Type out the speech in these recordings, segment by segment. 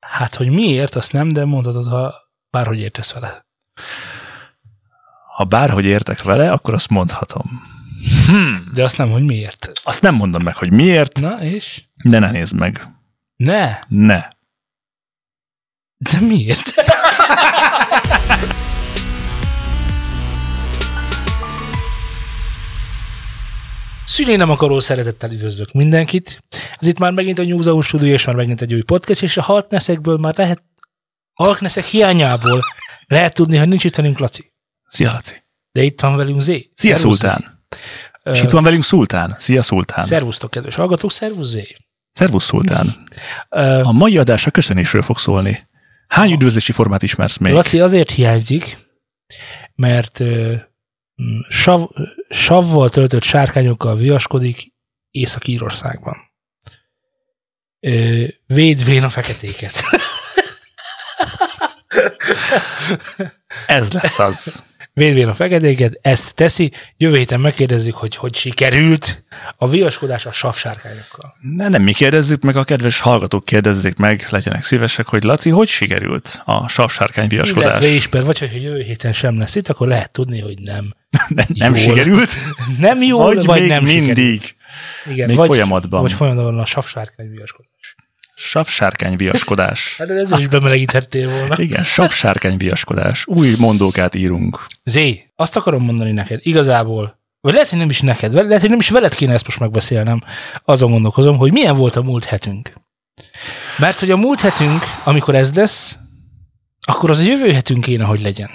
Hát, hogy miért, azt nem, de mondhatod, ha bárhogy értesz vele. Ha bárhogy értek vele, akkor azt mondhatom. Hmm. De azt nem, hogy miért. Azt nem mondom meg, hogy miért, Na, és? de ne nézd meg. Ne. Ne. De miért? Szülé nem akaró szeretettel üdvözlök mindenkit. Ez itt már megint a New Zone Studio, és már megint egy új podcast, és a Halkneszekből már lehet, Halkneszek hiányából lehet tudni, hogy nincs itt velünk Laci. Szia, Laci. De itt van velünk Zé. Szia, Szultán. Zé. És itt van velünk Szultán. Szia, Szultán. Szervusztok, kedves hallgatók, szervusz Zé. Szervusz, Szultán. A mai adás a köszönésről fog szólni. Hány üdvözlési formát ismersz még? Laci azért hiányzik, mert sav, savval töltött sárkányokkal viaskodik Észak-Írországban. Védvén a feketéket. Ez lesz az. Védvén a feketéket, ezt teszi. Jövő héten megkérdezzük, hogy hogy sikerült a viaskodás a savsárkányokkal. Ne, nem mi kérdezzük meg, a kedves hallgatók kérdezzék meg, legyenek szívesek, hogy Laci, hogy sikerült a savsárkány viaskodás? Illetve is, mert vagy hogy jövő héten sem lesz itt, akkor lehet tudni, hogy nem. nem, nem Jól. sikerült? Nem jó, Vagy, vagy, még nem mindig. sikerült. Igen, Még vagy, folyamatban. Vagy folyamatban a savsárkány viaskodás. Savsárkány viaskodás. Hát ezzel is bemelegíthettél volna. Igen, savsárkány viaskodás. Új mondókát írunk. Zé, azt akarom mondani neked, igazából, vagy lehet, hogy nem is neked, lehet, hogy nem is veled kéne ezt most megbeszélnem, azon gondolkozom, hogy milyen volt a múlt hetünk. Mert hogy a múlt hetünk, amikor ez lesz, akkor az a jövő hetünk kéne, hogy legyen.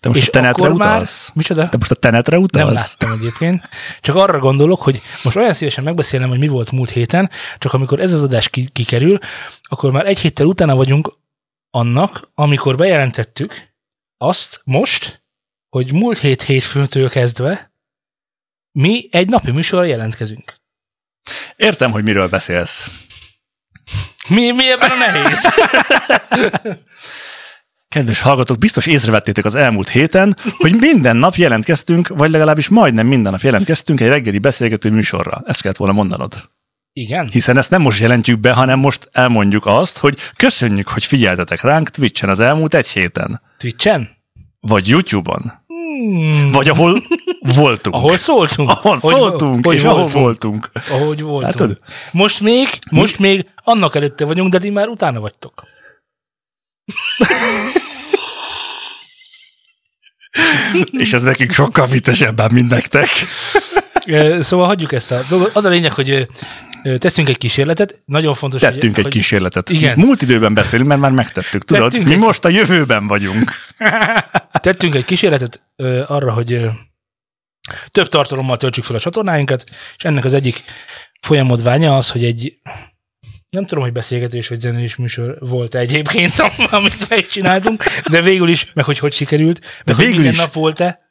Te most És a tenetre akkor már- utalsz? Micsoda? Te most a tenetre Nem utalsz? láttam egyébként. Csak arra gondolok, hogy most olyan szívesen megbeszélnem, hogy mi volt múlt héten, csak amikor ez az adás ki- kikerül, akkor már egy héttel utána vagyunk annak, amikor bejelentettük azt most, hogy múlt hét hétfőtől kezdve mi egy napi műsorra jelentkezünk. Értem, hogy miről beszélsz. Mi, mi ebben a nehéz? Kedves hallgatók, biztos észrevettétek az elmúlt héten, hogy minden nap jelentkeztünk, vagy legalábbis majdnem minden nap jelentkeztünk egy reggeli beszélgető műsorra. Ezt kellett volna mondanod. Igen. Hiszen ezt nem most jelentjük be, hanem most elmondjuk azt, hogy köszönjük, hogy figyeltetek ránk Twitchen az elmúlt egy héten. Twitchen? Vagy YouTube-on. Hmm. Vagy ahol voltunk. Ahol szóltunk. ahol Hogy- szóltunk, hogy és ahol voltunk. voltunk. Ahogy voltunk. Látod? Most még, most még annak előtte vagyunk, de ti már utána vagytok. És ez nekünk sokkal viccesebben, mint nektek. Szóval hagyjuk ezt a dolgot. Az a lényeg, hogy teszünk egy kísérletet. Nagyon fontos, Tettünk hogy, egy kísérletet. Igen. Múlt időben beszélünk, mert már megtettük. Tudod, Tettünk mi egy- most a jövőben vagyunk. Tettünk egy kísérletet arra, hogy több tartalommal töltsük fel a csatornáinkat, és ennek az egyik folyamodványa az, hogy egy nem tudom, hogy beszélgetés vagy zenés műsor volt egyébként, amit megcsináltunk, de végül is, meg hogy hogy sikerült, meg De hogy végül minden is. nap volt-e.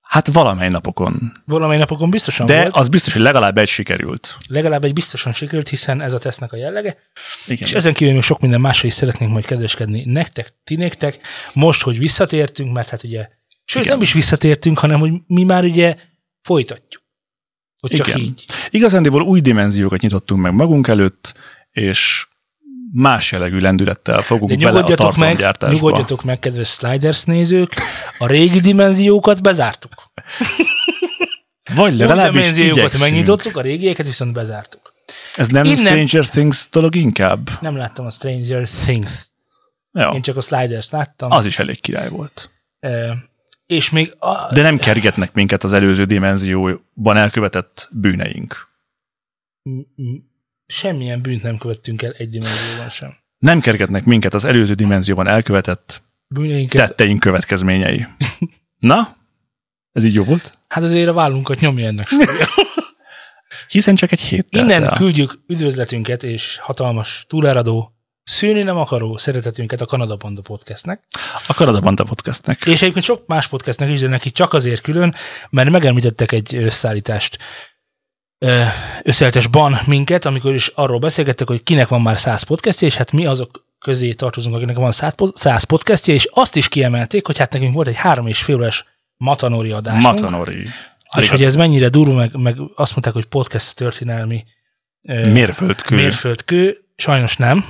Hát valamely napokon. Valamely napokon biztosan De volt. az biztos, hogy legalább egy sikerült. Legalább egy biztosan sikerült, hiszen ez a tesznek a jellege. Igen. És ezen kívül még sok minden másra is szeretnénk majd kedveskedni nektek, ti nektek. Most, hogy visszatértünk, mert hát ugye, sőt Igen. nem is visszatértünk, hanem hogy mi már ugye folytatjuk. Hogy csak Igen. így. Igazándiból új dimenziókat nyitottunk meg magunk előtt, és más jellegű lendülettel fogunk bele a meg, nyugodjatok meg, kedves Sliders nézők, a régi dimenziókat bezártuk. Vagy legalábbis dimenziókat igyekszünk. megnyitottuk, a régieket viszont bezártuk. Ez nem Innen- Stranger Things dolog inkább? Nem láttam a Stranger Things. Ja, Én csak a Sliders láttam. az is elég király volt. Ö, és még a, De nem kergetnek minket az előző dimenzióban elkövetett bűneink. Semmilyen bűnt nem követtünk el egy dimenzióban sem. Nem kergetnek minket az előző dimenzióban elkövetett Bűneinket, tetteink következményei. Na? Ez így jó volt? hát azért a vállunkat nyomja ennek. Hiszen csak egy hét telt Innen el. küldjük üdvözletünket és hatalmas túláradó, szűni nem akaró szeretetünket a Kanada Panda podcastnek. A Kanada Banda Podcastnek. És egyébként sok más podcastnek is, de neki csak azért külön, mert megemlítettek egy összeállítást ö, összeállításban minket, amikor is arról beszélgettek, hogy kinek van már 100 podcastja, és hát mi azok közé tartozunk, akinek van 100 po- 100 podcastja, és azt is kiemelték, hogy hát nekünk volt egy három és fél órás Matanori adásunk. Matanori. És hogy ez mennyire durva, meg, meg azt mondták, hogy podcast történelmi Mérföldkő. mérföldkő. Sajnos nem.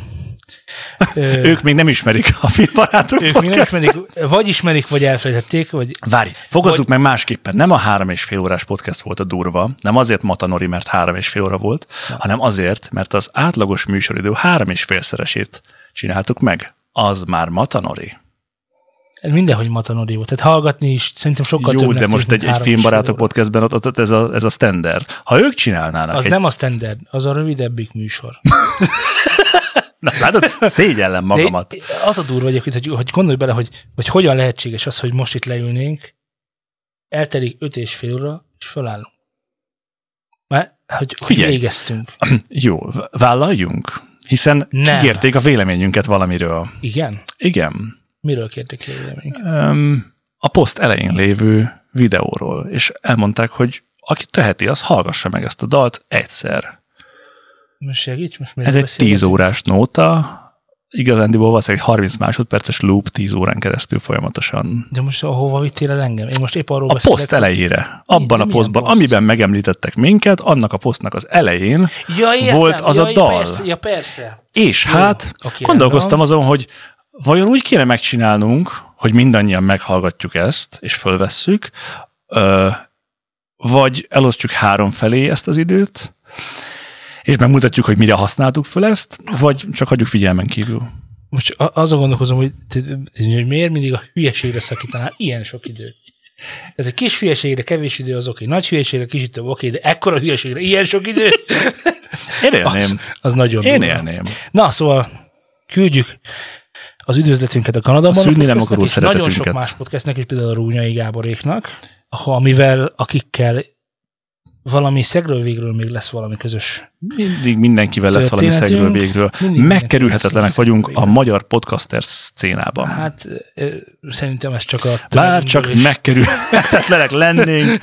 Ők még nem ismerik a filmbarátok ők még nem ismerik, vagy ismerik, vagy elfelejtették, vagy Várj, fogazzuk meg másképpen. Nem a három és fél órás podcast volt a durva, nem azért Matanori, mert három és fél óra volt, hanem azért, mert az átlagos műsoridő három és félszeresét csináltuk meg. Az már Matanori. mindenhogy matanori volt. Tehát hallgatni is szerintem sokkal Jó, de most egy, egy filmbarátok podcastben ott, ott ez, a, ez a standard. Ha ők csinálnának Az egy... nem a standard, az a rövidebbik műsor. Na, látod, szégyellem magamat. De az a durva egyébként, hogy, hogy gondolj bele, hogy, hogy hogyan lehetséges az, hogy most itt leülnénk, eltelik öt és fél óra, és fölállunk. Már, hogy, hogy Figyelj. végeztünk. Jó, vállaljunk? Hiszen Nem. kikérték a véleményünket valamiről. Igen? Igen. Miről kértek ki a véleményt? Öm, a poszt elején lévő videóról, és elmondták, hogy aki teheti, az hallgassa meg ezt a dalt egyszer. Most segíts, most Ez egy 10 beszélgetünk? órás nóta, igazándiból valószínűleg egy 30 másodperces loop 10 órán keresztül folyamatosan. De most hova vittél el engem? Én most épp arról A beszélek. poszt elejére, abban de a posztban, poszt? amiben megemlítettek minket, annak a posztnak az elején, Ja, értem, volt az ja, a dal. Persze, ja, persze. és Jó, hát oké, gondolkoztam azon, hogy vajon úgy kéne megcsinálnunk, hogy mindannyian meghallgatjuk ezt, és fölvesszük, vagy elosztjuk három felé ezt az időt, és megmutatjuk, hogy mire használtuk föl ezt, vagy csak hagyjuk figyelmen kívül. Most azon gondolkozom, hogy, hogy miért mindig a hülyeségre szakítanál ilyen sok időt. Tehát egy kis hülyeségre kevés idő az oké, nagy hülyeségre kicsit több oké, de ekkora hülyeségre ilyen sok idő, Én élném. az, az nagyon Én durva. élném. Na, szóval küldjük az üdvözletünket a Kanadában. A szűnni nem akaró és Nagyon sok szeretetünket. más podcastnek, és például a Rúnyai Gáboréknak, amivel, akikkel valami szegről végről még lesz valami közös. Mindig mindenkivel lesz valami szegről végről. Megkerülhetetlenek vagyunk a magyar podcaster szcénában. Hát szerintem ez csak a... Bár csak is- megkerülhetetlenek lennénk,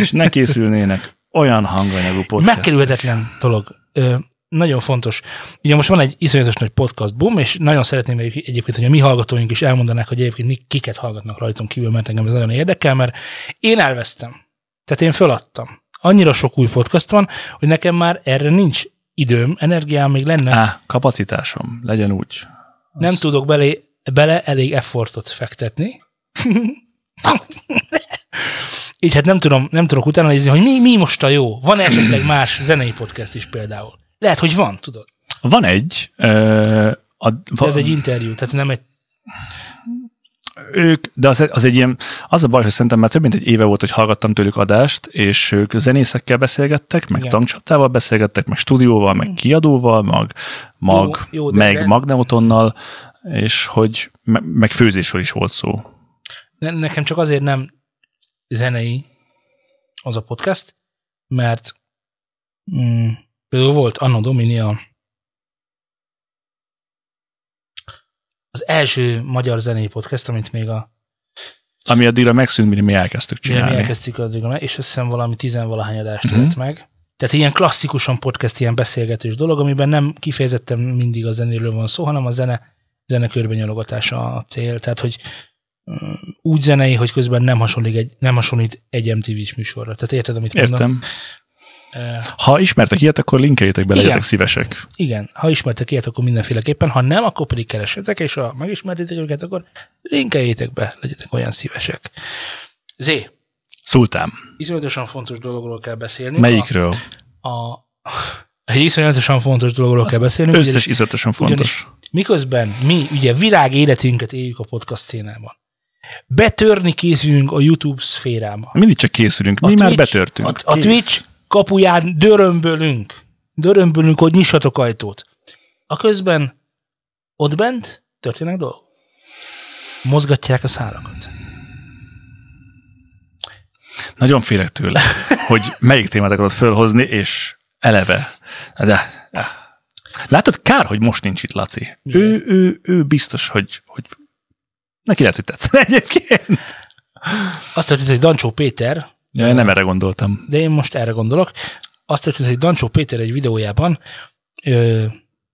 és ne készülnének olyan hanganyagú podcast. Megkerülhetetlen dolog. Ö, nagyon fontos. Ugye most van egy iszonyatos nagy podcast boom, és nagyon szeretném egyéb- egyébként, hogy a mi hallgatóink is elmondanák, hogy egyébként mi, kiket hallgatnak rajtunk kívül, mert engem ez nagyon érdekel, mert én elvesztem. Tehát én föladtam. Annyira sok új podcast van, hogy nekem már erre nincs időm, energiám még lenne. Á, kapacitásom, legyen úgy. Nem tudok bele, bele elég effortot fektetni. Így hát nem, tudom, nem tudok utána nézni, hogy mi, mi most a jó. Van esetleg más zenei podcast is például. Lehet, hogy van, tudod. Van egy, ö, a, De ez egy interjú, tehát nem egy... ők, de az, az egy ilyen, az a baj, hogy szerintem már több mint egy éve volt, hogy hallgattam tőlük adást, és ők zenészekkel beszélgettek, meg Igen. tankcsaptával beszélgettek, meg stúdióval, meg kiadóval, mag, mag, Jó, jó, meg de- magneutonnal, és hogy me, meg főzésről is volt szó. Ne- Nekem csak azért nem zenei az a podcast, mert mm, például volt Anno Domini a az első magyar zenei podcast, amit még a Ami addigra megszűnt, mire mi elkezdtük Mire mi csinálni. elkezdtük addigra, meg, és azt hiszem valami tizenvalahány adást uh-huh. élt meg. Tehát ilyen klasszikusan podcast, ilyen beszélgetős dolog, amiben nem kifejezetten mindig a zenéről van szó, hanem a zene, zene körbenyalogatása a cél. Tehát, hogy mm, úgy zenei, hogy közben nem hasonlít egy, nem hasonlít egy MTV-s műsorra. Tehát érted, amit mondom? Értem. Uh, Ha ismertek ilyet, akkor linkeljétek be, legyetek szívesek. igen, ha ismertek ilyet, akkor mindenféleképpen, ha nem, akkor pedig keressetek, és ha megismertétek őket, akkor linkeljétek be, legyetek olyan szívesek. Zé, Szultán, iszonyatosan fontos dologról kell beszélni. melyikről? A, a, egy iszonyatosan fontos dologról kell beszélnünk. Összes ugyanis iszonyatosan fontos. Miközben mi ugye világ életünket éljük a podcast szénában. Betörni készülünk a YouTube szférába. Mindig csak készülünk. A Mi már Twitch- betörtünk. A, a. Twitch kapuján dörömbölünk. Dörömbölünk, hogy nyissatok ajtót. A közben ott bent történnek dolgok. Mozgatják a szálakat. Nagyon félek tőle, hogy melyik témát akarod fölhozni, és eleve. De, látod, kár, hogy most nincs itt Laci. Ő, ő, ő biztos, hogy, hogy neki lehet, hogy tetszene egyébként. Azt történt, hogy Dancsó Péter, Ja, én nem erre gondoltam. de én most erre gondolok. Azt történt, hogy Dancsó Péter egy videójában ö,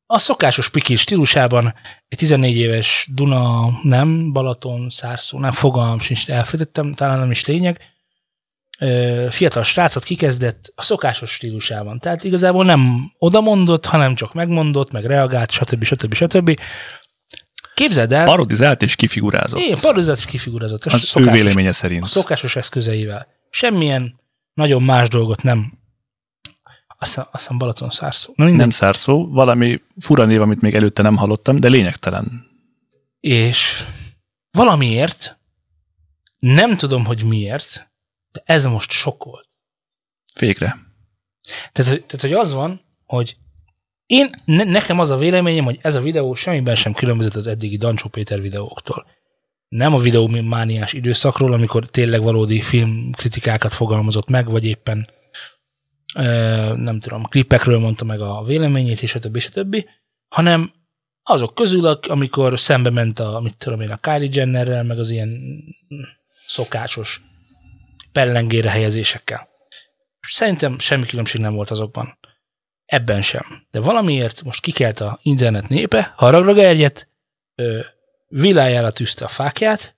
a szokásos piki stílusában egy 14 éves Duna, nem, Balaton, Szárszó, nem, fogalmam sincs, elfelejtettem, talán nem is lényeg, ö, fiatal srácot kikezdett a szokásos stílusában. Tehát igazából nem odamondott, hanem csak megmondott, meg reagált, stb. stb. stb. Képzeld el, Parodizált és kifigurázott. én parodizált és kifigurázott. a az ő véleménye a szerint. szokásos eszközeivel. Semmilyen nagyon más dolgot nem. Azt hiszem- Balaton szárszó. Na mindegy. Nem szárszó, valami fura név, amit még előtte nem hallottam, de lényegtelen. És valamiért, nem tudom, hogy miért, de ez most sokkolt. Végre. Tehát, tehát hogy az van, hogy én, ne, nekem az a véleményem, hogy ez a videó semmiben sem különbözött az eddigi Dancsó Péter videóktól. Nem a videómániás időszakról, amikor tényleg valódi filmkritikákat fogalmazott meg, vagy éppen nem tudom, klipekről mondta meg a véleményét, és a többi, és a többi, hanem azok közül, amikor szembe ment a, mit tudom én, a Kylie Jennerrel, meg az ilyen szokásos pellengére helyezésekkel. Szerintem semmi különbség nem volt azokban. Ebben sem. De valamiért most kikelt a internet népe, haragra gerjedt, vilájára tűzte a fákját,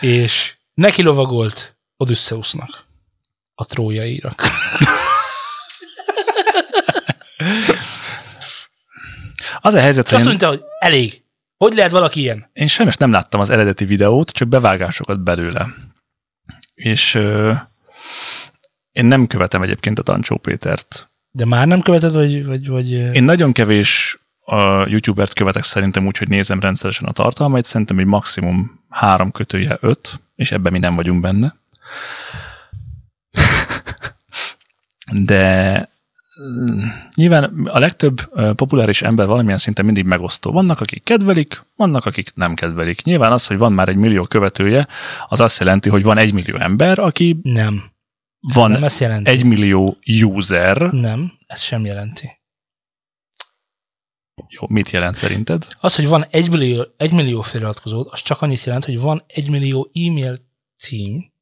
és neki lovagolt Odysseusnak, a trójairak. Az a helyzet, hogy azt mondta, hogy elég. Hogy lehet valaki ilyen? én sajnos nem láttam az eredeti videót, csak bevágásokat belőle. És ö, én nem követem egyébként a Tancsó Pétert. De már nem követed, vagy... vagy, vagy Én nagyon kevés a youtubert követek szerintem úgy, hogy nézem rendszeresen a tartalmait, szerintem egy maximum három kötője öt, és ebben mi nem vagyunk benne. De mm, nyilván a legtöbb populáris ember valamilyen szinten mindig megosztó. Vannak, akik kedvelik, vannak, akik nem kedvelik. Nyilván az, hogy van már egy millió követője, az azt jelenti, hogy van egy millió ember, aki Nem. van Nem ezt jelenti. egy millió user. Nem, ez sem jelenti. Jó, mit jelent szerinted? Az, hogy van egy millió, egy millió feliratkozód, az csak annyit jelent, hogy van egy millió e-mail cím,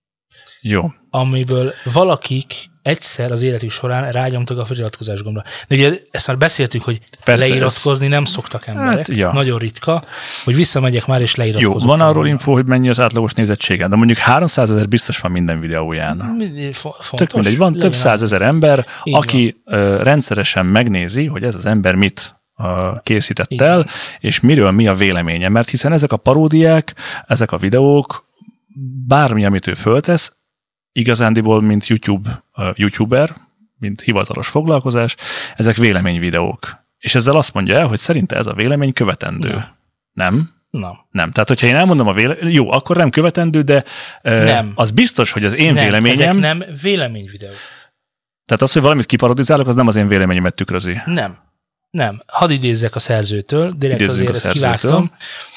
Jó, amiből valakik egyszer az életük során rágyomtak a feliratkozás gombra. De ugye ezt már beszéltük, hogy Persze, leiratkozni nem szoktak emberek. Hát, ja. Nagyon ritka, hogy visszamegyek már és Jó, leiratkozok. van arról info, hogy mennyi az átlagos nézettsége, de mondjuk 300 ezer biztos van minden videóján. Fontos. Tök mindegy, van több százezer ember, Így aki ö, rendszeresen megnézi, hogy ez az ember mit készített el, és miről mi a véleménye, mert hiszen ezek a paródiák, ezek a videók, bármi, amit ő föltesz, igazándiból, mint YouTube, YouTuber, mint hivatalos foglalkozás, ezek véleményvideók. És ezzel azt mondja el, hogy szerinte ez a vélemény követendő. Nem. Nem? Nem. Tehát, hogyha én elmondom a vélemény, jó, akkor nem követendő, de ö, Nem. az biztos, hogy az én nem, véleményem, ezek nem véleményvideók. tehát az, hogy valamit kiparodizálok, az nem az én véleményemet tükrözi. Nem. Nem. Hadd idézzek a szerzőtől, direkt Idézzünk azért ezt kivágtam.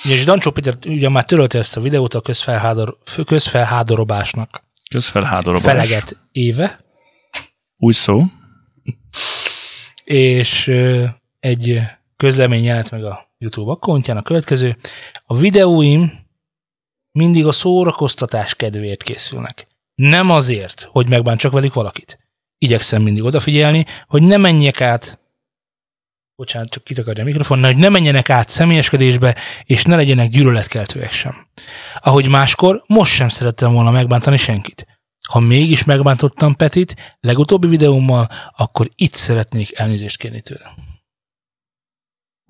Ugyanis Dancsó Péter ugye már törölte ezt a videót a közfelhádor, közfelhádorobásnak Közfelhádorobás. feleget éve, Új szó. és egy közlemény jelent meg a YouTube akkontján, a következő. A videóim mindig a szórakoztatás kedvéért készülnek. Nem azért, hogy megbántsak velük valakit. Igyekszem mindig odafigyelni, hogy ne menjek át bocsánat, csak kitakarja a mikrofon, hogy ne menjenek át személyeskedésbe, és ne legyenek gyűlöletkeltőek sem. Ahogy máskor, most sem szerettem volna megbántani senkit. Ha mégis megbántottam Petit legutóbbi videómmal, akkor itt szeretnék elnézést kérni tőle.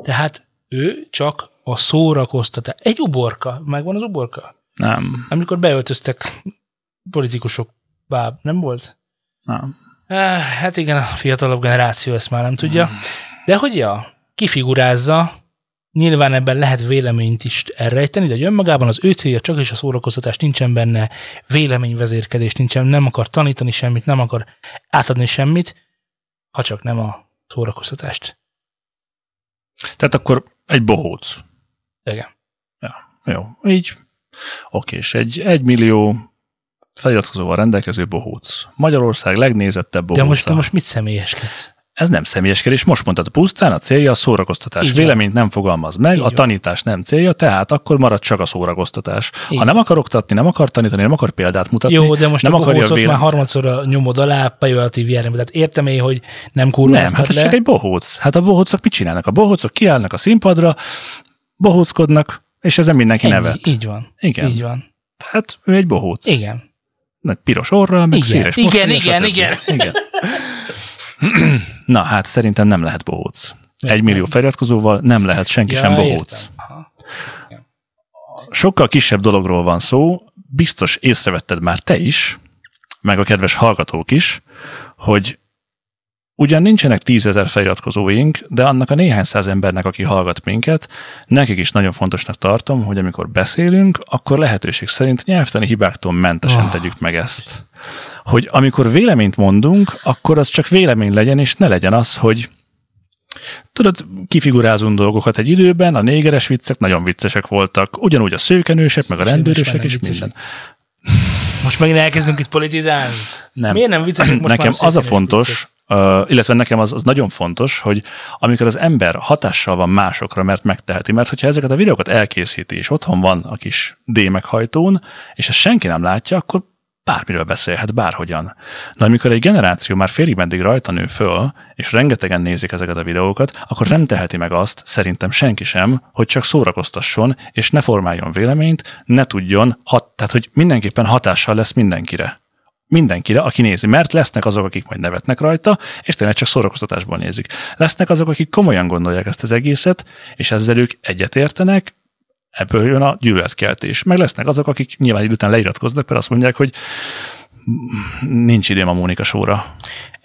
Tehát ő csak a szórakoztatás. Egy uborka. Megvan az uborka? Nem. Amikor beöltöztek politikusok, báb, nem volt? Nem. Eh, Hát igen, a fiatalabb generáció ezt már nem tudja. De hogy ja, kifigurázza, nyilván ebben lehet véleményt is elrejteni, de önmagában az ő célja csak is a szórakoztatás, nincsen benne véleményvezérkedés, nincsen, nem akar tanítani semmit, nem akar átadni semmit, ha csak nem a szórakoztatást. Tehát akkor egy bohóc. Igen. Jó, így. Oké, és egy, egy millió feliratkozóval rendelkező bohóc. Magyarország legnézettebb bohóca. De most, de most mit személyeskedsz? Ez nem személyeskedés, most mondtad, pusztán a célja a szórakoztatás. Így. Véleményt nem fogalmaz meg, Így a tanítás nem célja, tehát akkor marad csak a szórakoztatás. Így ha nem akar oktatni, nem akar tanítani, nem akar példát mutatni, Jó, de most nem akarja bohócot véle- már harmadszor nyomod alá pejoratív jellemben. Tehát értem én, hogy nem kurva Nem, hát ez le. csak egy bohóc. Hát a bohócok mit csinálnak? A bohócok kiállnak a színpadra, bohóckodnak, és ezen mindenki Ennyi, nevet. Így van. Igen. Így van. Tehát ő egy bohóc. Igen. Nagy piros orral, meg Igen, széles igen, igen, stb. igen. igen. Na, hát szerintem nem lehet bohóc. Egy millió feliratkozóval nem lehet senki sem bohóc. Sokkal kisebb dologról van szó, biztos észrevetted már te is, meg a kedves hallgatók is, hogy ugyan nincsenek tízezer feliratkozóink, de annak a néhány száz embernek, aki hallgat minket, nekik is nagyon fontosnak tartom, hogy amikor beszélünk, akkor lehetőség szerint nyelvtani hibáktól mentesen Oh. tegyük meg ezt. Hogy amikor véleményt mondunk, akkor az csak vélemény legyen, és ne legyen az, hogy Tudod, kifigurázunk dolgokat egy időben, a négeres viccek nagyon viccesek voltak, ugyanúgy a szőkenősek, meg a rendőrösek és minden. Most megint elkezdünk itt politizálni? Nem. Miért nem viccesek most nekem az a fontos, viccesek? Illetve nekem az, az nagyon fontos, hogy amikor az ember hatással van másokra, mert megteheti, mert hogyha ezeket a videókat elkészíti, és otthon van a kis D meghajtón, és ezt senki nem látja, akkor bármiről beszélhet, bárhogyan. De amikor egy generáció már félig meddig rajta nő föl, és rengetegen nézik ezeket a videókat, akkor nem teheti meg azt, szerintem senki sem, hogy csak szórakoztasson, és ne formáljon véleményt, ne tudjon, hat, tehát hogy mindenképpen hatással lesz mindenkire mindenkire, aki nézi, mert lesznek azok, akik majd nevetnek rajta, és tényleg csak szórakoztatásból nézik. Lesznek azok, akik komolyan gondolják ezt az egészet, és ezzel ők egyetértenek, ebből jön a gyűlöletkeltés. Meg lesznek azok, akik nyilván idő után leiratkoznak, mert azt mondják, hogy nincs időm a Mónika sóra.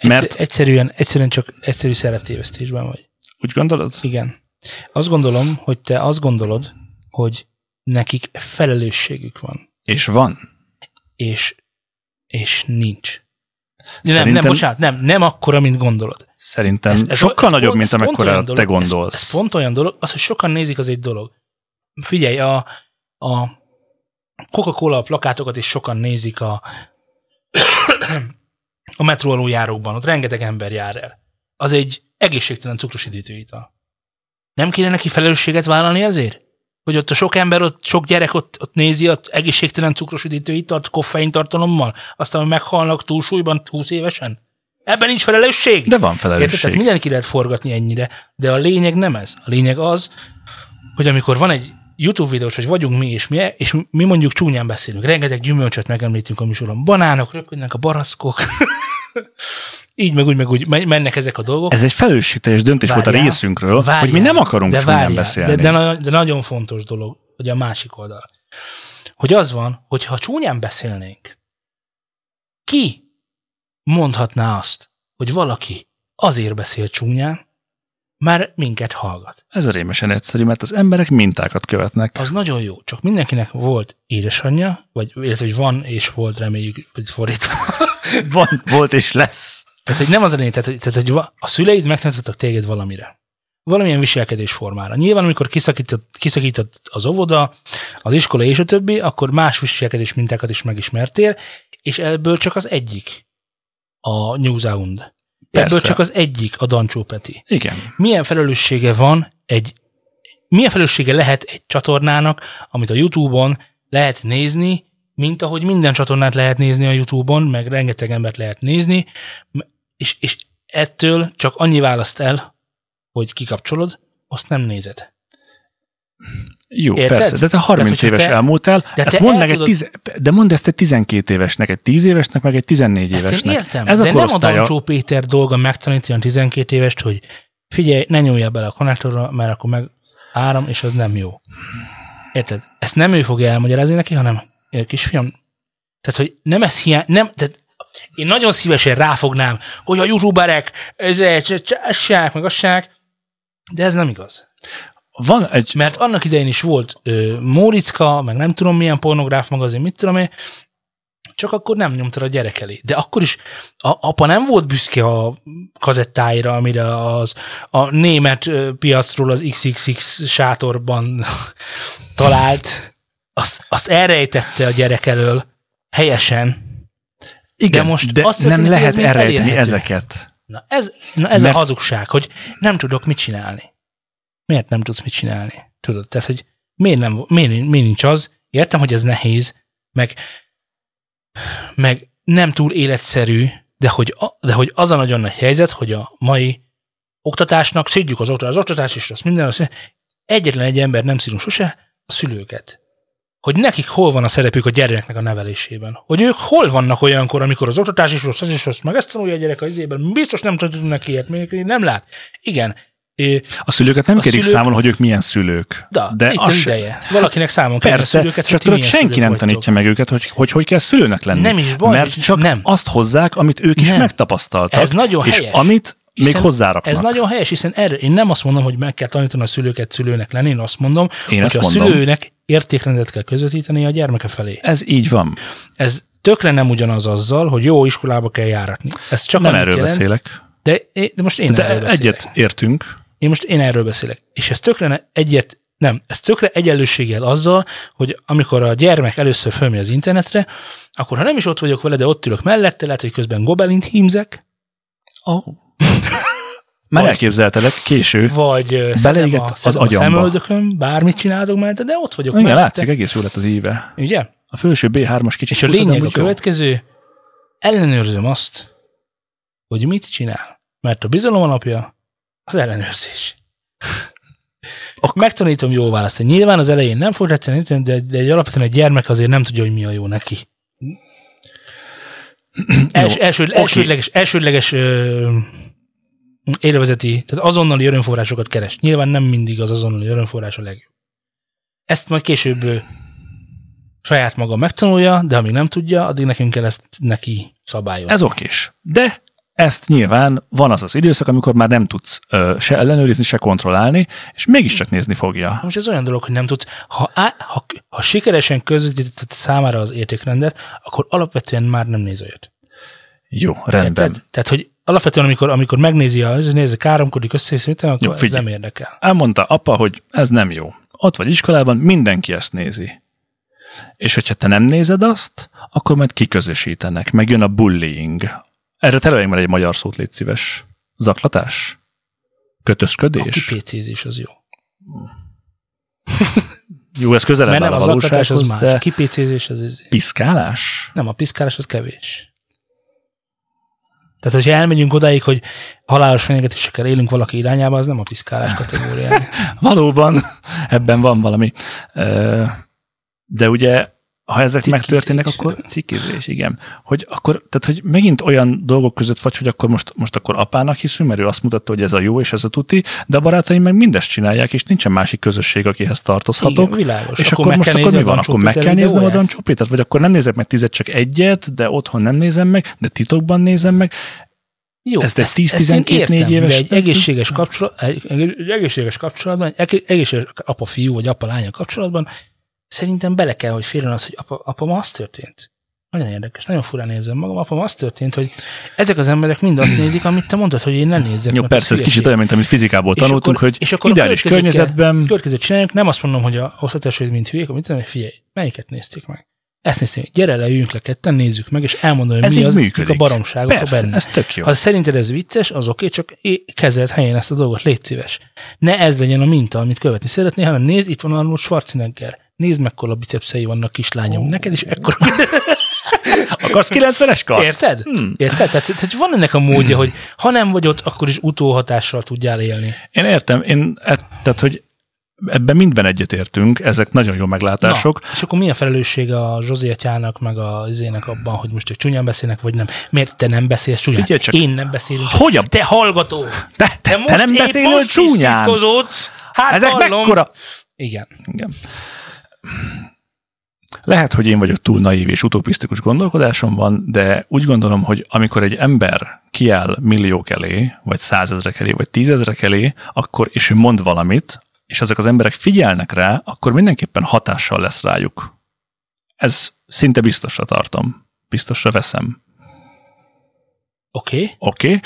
Mert Egyszer, egyszerűen, egyszerűen csak egyszerű szeretévesztésben vagy. úgy gondolod? Igen. Azt gondolom, hogy te azt gondolod, hogy nekik felelősségük van, És van. és, és nincs. Nem, Szerintem- nem, bocsánat, nem, nem akkora, mint gondolod. Szerintem Ez- ez- sokkal ez nagyobb, pont- mint amekkora te gondolsz. Ez, ez pont olyan dolog, az, hogy sokan nézik, az egy dolog. Figyelj, a, a Coca-Cola plakátokat is sokan nézik a, a metró aluljárókban, ott rengeteg ember jár el. Az egy egészségtelen cukros üdítőital. Nem kéne neki felelősséget vállalni ezért? Hogy ott a sok ember, ott sok gyerek ott, ott nézi az egészségtelen cukros üdítőitalt koffein tartalommal, aztán hogy meghalnak túlsúlyban 20 évesen? Ebben nincs felelősség? De van Érted? felelősség. Tehát mindenki lehet forgatni ennyire, de a lényeg nem ez. A lényeg az, hogy amikor van egy YouTube videós, hogy vagyunk mi, és mi, és mi mondjuk csúnyán beszélünk, rengeteg gyümölcsöt megemlítünk a műsorban, banánok, röpködnek a baraszkok, így meg úgy, meg úgy men- mennek ezek a dolgok. Ez egy felelősségteljes döntés volt a Várjál, részünkről, Várjál, hogy mi nem akarunk de csúnyán várjál, beszélni. De, de, de nagyon fontos dolog, hogy a másik oldal. Hogy az van, hogy ha csúnyán beszélnénk, ki mondhatná azt, hogy valaki azért beszél csúnyán, már minket hallgat. Ez rémesen egyszerű, mert az emberek mintákat követnek. Az nagyon jó, csak mindenkinek volt édesanyja, vagy illetve hogy van és volt, reméljük, hogy fordítva. Van, volt és lesz. Tehát, hogy nem az a lényeg, tehát, tehát, hogy a szüleid megtanítottak téged valamire. Valamilyen viselkedés formára. Nyilván, amikor kiszakított, kiszakított az óvoda, az iskola és a többi, akkor más viselkedés mintákat is megismertél, és ebből csak az egyik a New Sound. Ebből Persze. csak az egyik a Dancsó Peti. Igen. milyen felelőssége van egy, milyen felelőssége lehet egy csatornának, amit a YouTube-on lehet nézni, mint ahogy minden csatornát lehet nézni a YouTube-on, meg rengeteg embert lehet nézni, és, és ettől csak annyi választ el, hogy kikapcsolod, azt nem nézed. Jó, Érted? persze, de te 30 hogyha éves te- elmúltál, de ezt mondd el meg egy tudod- tiz, de mondd ezt egy 12 évesnek, egy 10 évesnek, meg egy 14 Ezt évesnek. én értem, Ez de a nem a korosztálya, Dancsó Péter dolga megtanítani a 12 évest, hogy figyelj, ne nyúljál bele a konnektorra, mert akkor meg áram, és az nem jó. Érted? Ezt nem ő fogja elmagyarázni neki, hanem kisfiam. Tehát, hogy nem ez hiány, nem, tehát én nagyon szívesen ráfognám, hogy a youtuberek, ez csássák, meg assák, de ez nem igaz. Van egy, Mert annak idején is volt ö, Móricka, meg nem tudom milyen pornográf magazin, mit tudom én, csak akkor nem nyomta a gyerek elé. De akkor is a, apa nem volt büszke a kazettáira, amire az, a német piacról az XXX sátorban talált. Azt, azt elrejtette a gyerek elől helyesen. igen, de most de azt nem lehet elrejteni elérhető. ezeket. Na ez, na ez Mert- a hazugság, hogy nem tudok mit csinálni. Miért nem tudsz mit csinálni? Tudod, tehát, hogy miért, nem, miért, miért nincs az? Értem, hogy ez nehéz, meg, meg nem túl életszerű, de hogy, a, de hogy az a nagyon nagy helyzet, hogy a mai oktatásnak, szédjük az oktatás, az oktatás is rossz, minden rossz. Egyetlen egy ember nem szírunk sose, a szülőket. hogy nekik hol van a szerepük a gyereknek a nevelésében. Hogy ők hol vannak olyankor, amikor az oktatás is rossz, az is rossz, meg ezt tanulja a gyerek az izében, biztos nem tudunk neki ilyet, még nem lát. Igen, A szülőket nem A kérik szülők- számon, hogy ők milyen szülők. Da, de itt az ideje. Valakinek számon kell a Persze, szülőket, csak tudod, senki nem vagytok. tanítja meg őket, hogy, hogy hogy kell szülőnek lenni. Nem is baj, Mert csak nem. azt hozzák, amit ők is Nem. megtapasztaltak. Ez nagyon és helyes. amit még hozzáraknak. Ez nagyon helyes, hiszen erre, én nem azt mondom, hogy meg kell tanítani a szülőket szülőnek lenni, én azt mondom, Én hogy a mondom. szülőnek értékrendet kell közvetíteni a gyermeke felé. Ez így van. Ez tökre nem ugyanaz azzal, hogy jó iskolába kell járatni. Ez csak Nem erről jelent, beszélek. De, de most én De erről beszélek. egyet értünk. Én most én erről beszélek. És ez tökre egyet, nem, ez tökre egyenlőséggel azzal, hogy amikor a gyermek először fölmegy az internetre, akkor ha nem is ott vagyok vele, de ott ülök mellette, lehet, hogy közben gobelint hímzek, Oh. Már Vagy- elképzeltelek késő. vagy Beleégett a, az szedem a agyamba. szemöldökön, bármit csinálok mellette, de ott vagyok Igen, mellette. látszik, egész jó lett az íve. Ugye? A felső B3-as kicsit. És a lényeg a amúgy jó. következő, ellenőrzöm azt, hogy mit csinál. Mert a bizalom alapja az ellenőrzés. Ak- Megtanítom jól választani. Nyilván az elején nem fog tetszeni, de, de egy alapvetően egy gyermek azért nem tudja, hogy mi a jó neki. Els, első, oké. elsődleges, elsődleges ö, élvezeti, tehát azonnali örömforrásokat keres. Nyilván nem mindig az azonnali örömforrás a legjobb. Ezt majd később ö, saját maga megtanulja, de amíg nem tudja, addig nekünk kell ezt neki szabályozni. Ez okés. De ezt nyilván van az az időszak, amikor már nem tudsz ö, se ellenőrizni, se kontrollálni, és mégiscsak nézni fogja. Most ez olyan dolog, hogy nem tudsz, ha, á, ha, ha sikeresen közvetítetted számára az értékrendet, akkor alapvetően már nem néz olyat. Jó, rendben. Érted? Tehát, hogy alapvetően, amikor, amikor megnézi, a, nézi, káromkodik össze, akkor Jó, ez nem érdekel. Elmondta apa, hogy ez nem jó. Ott vagy iskolában, mindenki ezt nézi. És hogyha te nem nézed azt, akkor majd kiközösítenek. Megjön a bullying. Erre terüljünk már egy magyar szót, légy szíves. Zaklatás? A Kötözködés? kipécézés az jó. Jó, ez közelebb Mert nem a zaklatás, az más. A de kipécézés az, az piszkálás? nem, a piszkálás az kevés. Tehát, hogyha elmegyünk odáig, hogy halálos fenyegetésekkel élünk valaki irányába, az nem a piszkálás kategóriája. Valóban, ebben van valami. De ugye, ha ezek Cikizés. megtörténnek, akkor cikizés, igen. Hogy akkor, tehát, hogy megint olyan dolgok között vagy, hogy akkor most, most akkor apának hiszünk, mert ő azt mutatta, hogy ez a jó és ez a tuti, de a barátaim meg mindezt csinálják, és nincsen másik közösség, akihez tartozhatok. Igen, világos. És Akkor akkor, most akkor mi van? Akkor meg kell néznem a? Don Chopitát, vagy akkor nem nézek meg tizet, csak egyet, de otthon nem nézem meg, de titokban nézem meg. Jó, Ez egy ezt- ezt én 10-12 értem, négy éves- De egy egészséges, kapcsolat, egy, egy egészséges kapcsolatban, egy egészséges apa-fiú vagy apa-lánya kapcsolatban szerintem bele kell, hogy férjen az, hogy apa, apa ma az történt. Nagyon érdekes, nagyon furán érzem magam. Apa, az történt, hogy ezek az emberek mind azt nézik, amit te mondtad, hogy én ne nézzek. Jó, persze, ez kicsit olyan, mint amit fizikából És tanultunk, akkor- hogy és akkor a ideális környezetben Következőt csináljuk, nem azt mondom, hogy a osztatásod, mint hülyék, amit nem, figyelj, melyiket nézték meg? Ezt nézték, gyere le, üljünk le ketten, nézzük meg, és elmondom, hogy Ez mi az, működik. a baromságok a Persze, benne. ez tök jó. Ha szerinted ez vicces, az oké, csak é- kezeld helyén ezt a dolgot, légy szíves. Ne ez legyen a minta, amit követni szeretnél, hanem nézd, itt van Arnold Schwarzenegger. Nézd, mekkora bicepszei vannak kislányom. Ó. Neked is ekkora. Akarsz 90-es kart? Érted? Hmm. Érted? Tehát, tehát van ennek a módja, hogy ha nem vagy ott, akkor is utóhatással tudjál élni. Én értem, én, tehát, hogy ebben mindben egyetértünk, ezek nagyon jó meglátások. Na, és akkor mi a felelősség a Zsózi atyának, meg a Zének abban, hogy most ők csúnyán beszélnek, vagy nem? Miért te nem beszélsz csúnyán? Figyelj csak. Én nem beszélünk. Hogy a... Te hallgató! Te, te, most te nem beszélő is csúnyán? Hát Ezek hallom. mekkora... Igen. Igen. Lehet, hogy én vagyok túl naív és utopisztikus gondolkodásom van, de úgy gondolom, hogy amikor egy ember kiáll milliók elé, vagy százezrek elé, vagy tízezrek elé, akkor, és ő mond valamit, és ezek az emberek figyelnek rá, akkor mindenképpen hatással lesz rájuk. Ez szinte biztosra tartom. Biztosra veszem. Oké. Okay. Oké. Okay.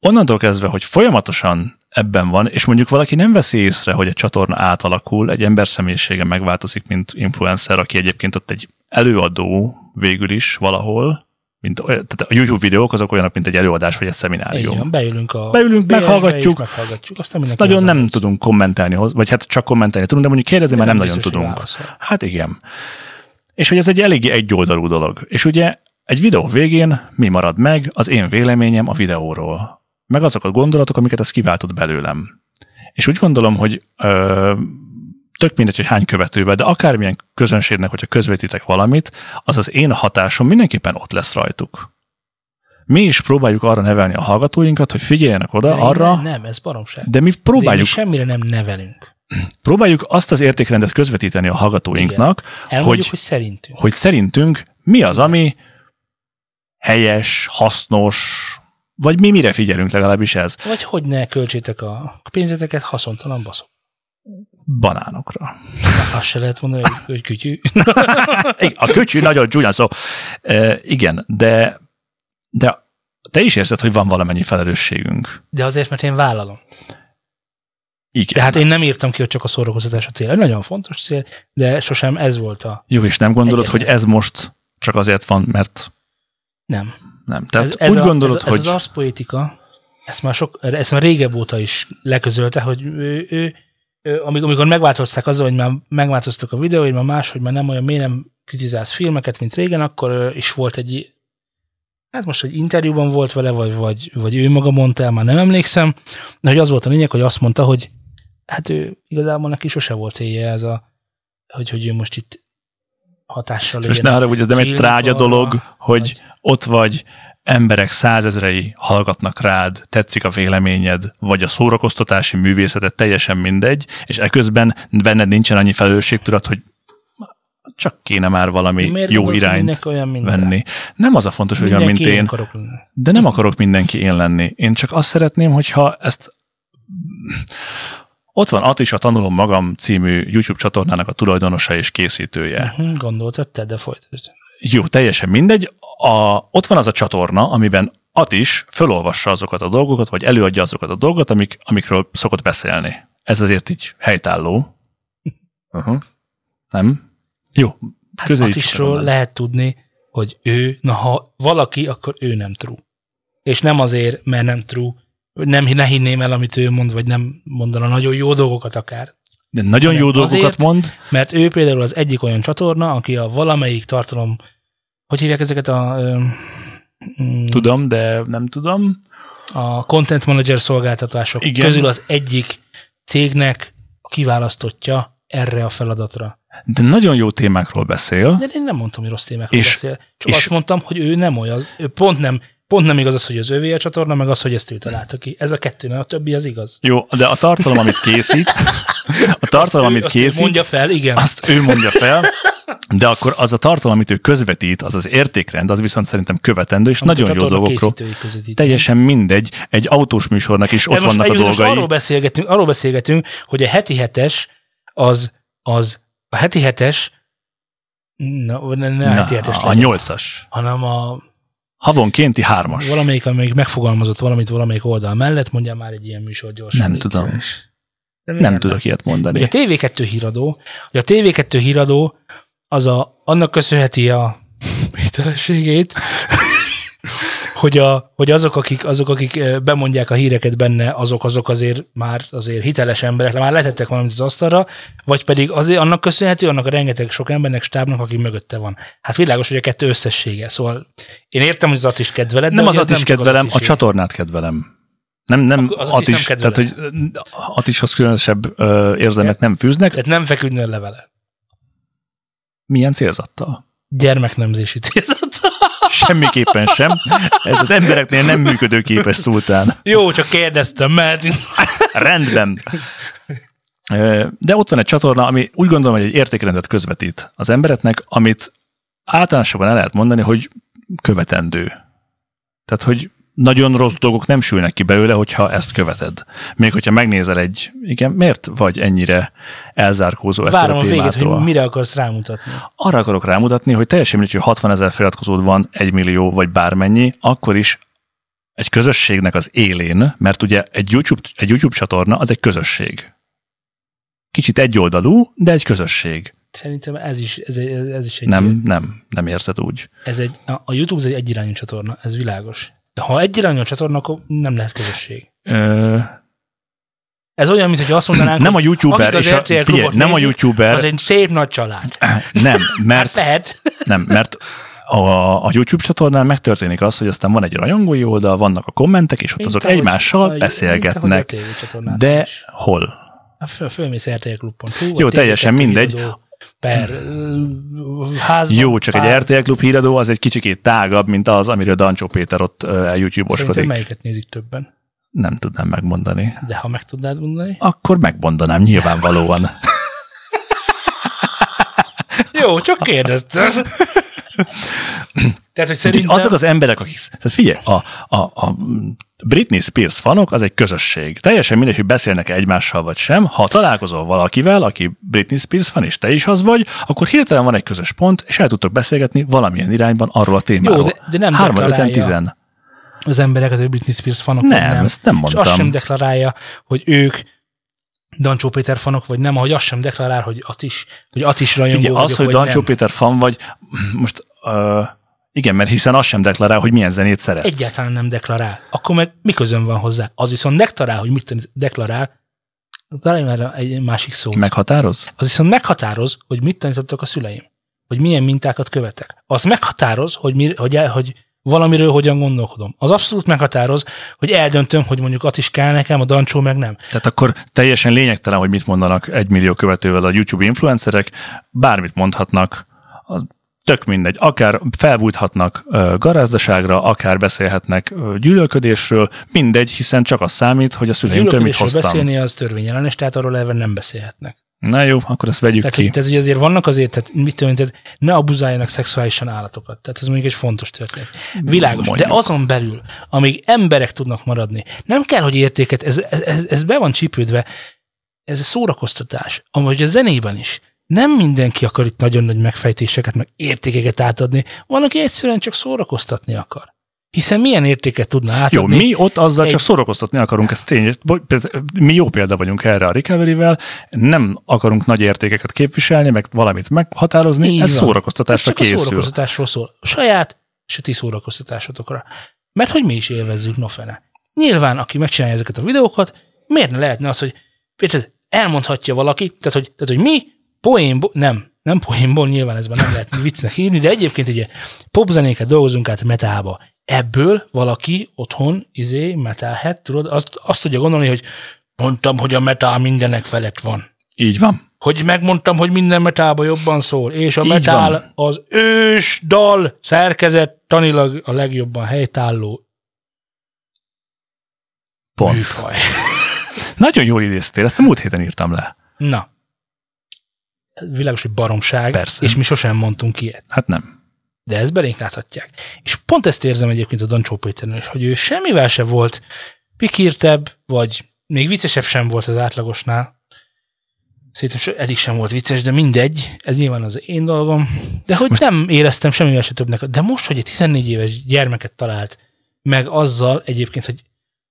Onnantól kezdve, hogy folyamatosan ebben van, és mondjuk valaki nem veszi észre, hogy egy csatorna átalakul, egy ember személyisége megváltozik, mint influencer, aki egyébként ott egy előadó végül is valahol, mint, tehát a YouTube videók azok olyanok, mint egy előadás vagy egy szeminárium. van, beülünk a Beülünk, BS-be meghallgatjuk. meghallgatjuk. Aztán Ezt nagyon nem tudunk kommentálni, vagy hát csak kommentálni tudunk, de mondjuk kérdezni már nem, nagyon biztos, hogy tudunk. válaszol. Hát igen. És hogy ez egy eléggé egyoldalú dolog. És ugye egy videó végén mi marad meg? Az én véleményem a videóról. Meg azok a gondolatok, amiket ez kiváltott belőlem. És úgy gondolom, hogy ö, tök mindegy, hogy hány követőbe, de akármilyen közönségnek, hogyha közvetítek valamit, az az én hatásom mindenképpen ott lesz rajtuk. Mi is próbáljuk arra nevelni a hallgatóinkat, hogy figyeljenek oda De arra, Nem, nem, ez baromság. de mi próbáljuk, mi semmire nem nevelünk. próbáljuk azt az értékrendet közvetíteni a hallgatóinknak, Elmondjuk, hogy, hogy szerintünk. hogy szerintünk mi az, ami helyes, hasznos, vagy mi mire figyelünk legalábbis ez. Vagy hogy ne költsétek a pénzeteket haszontalan baszok. Banánokra. Na, azt se lehet mondani, hogy, hogy kütyű. A köcsű nagyon csúnya szó. E, igen, de, de te is érzed, hogy van valamennyi felelősségünk. De azért, mert én vállalom. Igen. De hát én nem írtam ki, hogy csak a szórakoztatás a cél. Egy nagyon fontos cél, de sosem ez volt a... Jó, és nem gondolod, Egyetlen. hogy ez most csak azért van, mert Nem. Nem. Tehát ez, ez úgy a, gondolod, ez, hogy... Ez az arszpoetika, ezt már, sok, ezt már régebb óta is leközölte, hogy ő, ő, ő amikor, megváltozták azzal, hogy már megváltoztak a videói, már más, hogy már nem olyan, miért nem kritizálsz filmeket, mint régen, akkor is volt egy hát most egy interjúban volt vele, vagy, vagy, vagy ő maga mondta el, már nem emlékszem, de hogy az volt a lényeg, hogy azt mondta, hogy hát ő igazából neki sose volt célja ez a, hogy, hogy ő most itt hatással Most legyen. ne arra, hogy ez nem egy trágya dolog, hogy ott vagy, emberek százezrei hallgatnak rád, tetszik a véleményed, vagy a szórakoztatási művészetet, teljesen mindegy, és eközben benned nincsen annyi felelősségtudat, hogy csak kéne már valami Miért jó gondolod, hogy irányt olyan, mint venni. Nem az a fontos, hogy olyan, mint Mindenki én, akarok lenni. de nem akarok mindenki én lenni. Én csak azt szeretném, hogyha ezt ott van Atis, a Tanulom Magam című YouTube csatornának a tulajdonosa és készítője. Uh-huh, gondoltad te, de folytasd. Jó, teljesen mindegy. A, ott van az a csatorna, amiben Atis fölolvassa azokat a dolgokat, vagy előadja azokat a dolgokat, amik, amikről szokott beszélni. Ez azért így helytálló. Uh-huh. Nem? Jó. Hát Atisról lehet tudni, hogy ő, na ha valaki, akkor ő nem true. És nem azért, mert nem true, nem ne hinném el, amit ő mond, vagy nem mondana nagyon jó dolgokat akár. De nagyon jó dolgokat azért- mond. Mert ő például az egyik olyan csatorna, aki a valamelyik tartalom, hogy hívják ezeket a, mm, Tudom, de nem tudom. a content manager szolgáltatások Igen. Közül az egyik cégnek a kiválasztottja erre a feladatra. De nagyon jó témákról beszél. De én nem mondtam, hogy rossz témákról És- beszél. Csak és- azt mondtam, hogy ő nem olyan. Ő pont nem, pont nem igaz az, hogy az övé a csatorna, meg az, hogy ezt ő találta ki. Ez a kettő, mert a többi az igaz. Jó, de a tartalom, amit készít, a tartalom, amit készít, mondja fel, igen. azt ő mondja fel, de akkor az a tartalom, amit ő közvetít, az az értékrend, az viszont szerintem követendő, és Amit a nagyon jó dolgokról. Teljesen mindegy, egy autós műsornak is De ott vannak a dolgai. Arról beszélgetünk, arról beszélgetünk, hogy a heti hetes az, az a heti hetes, na, ne, ne a hetes a legyen, nyolcas. hanem a Havonkénti hármas. valamelyik, amelyik megfogalmazott valamit valamelyik oldal mellett, mondja már egy ilyen műsor gyorsan. Nem tudom. szíves. Nem miért tudok ilyet mondani. a TV2 híradó, hogy a TV2 híradó az a, annak köszönheti a hitelességét, hogy, a, hogy azok, akik, azok, akik eh, bemondják a híreket benne, azok, azok azért már azért hiteles emberek, már letettek valamit az asztalra, vagy pedig azért annak köszönhető, annak a rengeteg sok embernek, stábnak, aki mögötte van. Hát világos, hogy a kettő összessége. Szóval én értem, hogy az Atis kedveled, Nem az ez Atis csak az kedvelem, a csatornát kedvelem. Nem, nem az Atis, nem tehát hogy Atishoz különösebb ö, érzelmet nem fűznek. Tehát nem feküdnöl levele. Milyen célzattal? Gyermeknemzési célzat. Semmiképpen sem. Ez az embereknél nem működőképes szultán. Jó, csak kérdeztem, mert Rendben. De ott van egy csatorna, ami úgy gondolom, hogy egy értékrendet közvetít az embereknek, amit általánosabban el lehet mondani, hogy követendő. Tehát, hogy nagyon rossz dolgok nem sülnek ki belőle, hogyha ezt követed. Még hogyha megnézel egy, igen, miért vagy ennyire elzárkózó ettől várom a a végét, témától? hogy mire akarsz rámutatni. Arra akarok rámutatni, hogy teljesen mindegy, hogy 60 ezer feliratkozód van, egy millió vagy bármennyi, akkor is egy közösségnek az élén, mert ugye egy YouTube, egy YouTube csatorna az egy közösség. Kicsit egyoldalú, de egy közösség. Szerintem ez is, ez, ez is egy, Nem, nem, nem érzed úgy. ez egy, a- a YouTube az egy egyirányú csatorna, ez világos. De ha egyirányú a csatorna, akkor nem lehet közösség. Ö, Ez olyan, mint hogy azt mondanánk, nem a YouTuber, és a, figyelj, nem a nézik, YouTuber, Az egy szép nagy család. nem, Hát mert, lehet. nem, mert a, a YouTube csatornán megtörténik az, hogy aztán van egy rajongói oldal, vannak a kommentek, és ott Mint azok ahogy- egymással mint a beszélgetnek. Csatornán De hol? Hát föl, fölmész rtlklub.hu. Jó, teljesen mindegy. Per ö, házban. Jó, csak pár- egy RTL Klub híradó az egy kicsikét tágabb, mint az, amiről Dancsó Péter ott YouTube-oskodik. melyiket nézik többen? Nem tudnám megmondani. De ha meg tudnád mondani. Akkor megmondanám nyilvánvalóan. Jó, csak kérdeztem. Tehát, hogy Szerintem... Azok az emberek, akik... Tehát figyelj, a, a, a Britney Spears fanok az egy közösség. Teljesen mindegy, hogy beszélnek egymással vagy sem. Ha találkozol valakivel, aki Britney Spears fan, és te is az vagy, akkor hirtelen van egy közös pont, és el tudtok beszélgetni valamilyen irányban arról a témáról. Jó, de- de nem Hárman, öten, deklarálja. tizen. az embereket, hogy Britney Spears fanok, Nem, nem. ezt nem És mondtam. azt sem deklarálja, hogy ők Dancsó Péter fanok, vagy nem, ahogy azt sem deklarál, hogy Atis, hogy Atis rajongó Figyelj, az, hogy Dancsó nem. Péter fan vagy, most uh, igen, mert hiszen azt sem deklarál, hogy milyen zenét szeretsz. Egyáltalán nem deklarál. Akkor meg mi közön van hozzá? Az viszont deklarál, hogy mit deklarál, találj már egy másik szó. Meghatároz? Az viszont meghatároz, hogy mit tanítottak a szüleim. Hogy milyen mintákat követek. Az meghatároz, hogy, mi, hogy, hogy valamiről hogyan gondolkodom. Az abszolút meghatároz, hogy eldöntöm, hogy mondjuk Atis kell nekem, a Dancsó meg nem. Tehát akkor teljesen lényegtelen, hogy mit mondanak egy millió követővel a YouTube influencerek, bármit mondhatnak, az tök mindegy. Akár felbújthatnak garázdaságra, akár beszélhetnek gyűlölködésről, mindegy, hiszen csak az számít, hogy a szüleimtől mit hoztam. beszélni az törvényellenes, tehát arról elve nem beszélhetnek. Na jó, akkor ezt vegyük Tehát, ki. tehát, hogy azért vannak azért, tehát mit tudom, tehát ne abuzáljanak szexuálisan állatokat. Tehát ez mondjuk egy fontos történet. Világos. Mondjuk. De azon belül, amíg emberek tudnak maradni, nem kell, hogy értéket, ez, ez, ez, ez be van csípődve, ez a szórakoztatás, amúgy a zenében is. Nem mindenki akar itt nagyon nagy megfejtéseket, meg értékeket átadni. Van, aki egyszerűen csak szórakoztatni akar. Hiszen milyen értéket tudna Jó, átadni? mi ott azzal egy- csak szórakoztatni akarunk, ez tény. Mi jó példa vagyunk erre a recovery-vel, nem akarunk nagy értékeket képviselni, meg valamit meghatározni, Így ez van. szórakoztatásra Ez csak a készül. szórakoztatásról szól. A saját és a ti szórakoztatásotokra. Mert hogy mi is élvezzük, no fene. Nyilván, aki megcsinálja ezeket a videókat, miért ne lehetne az, hogy Péter, elmondhatja valaki, tehát hogy, tehát, hogy mi poénból, nem, nem poénból, nyilván ezben nem lehet viccnek írni, de egyébként ugye popzenéket dolgozunk át metába. Ebből valaki otthon, izé, metalhead, tudod, azt, azt tudja gondolni, hogy mondtam, hogy a metal mindenek felett van Így van. hogy megmondtam, hogy minden metálban jobban szól, és a Így metál van. az ős dal szerkezet tanilag a legjobban helytálló Pont. műfaj. Nagyon jól idéztél, ezt a múlt héten írtam le. Na. Világos, hogy baromság, Persze. és mi sosem mondtunk ilyet. Hát nem. De ezt belénk láthatják. És pont ezt érzem egyébként a Dancsó Péternél is, hogy ő semmivel se volt pikírtebb, vagy még viccesebb sem volt az átlagosnál. Szerintem eddig sem volt vicces, de mindegy, ez nyilván az én dolgom. De hogy Most... nem éreztem semmivel se többnek. De most, hogy egy 14 éves gyermeket talált, meg azzal egyébként, hogy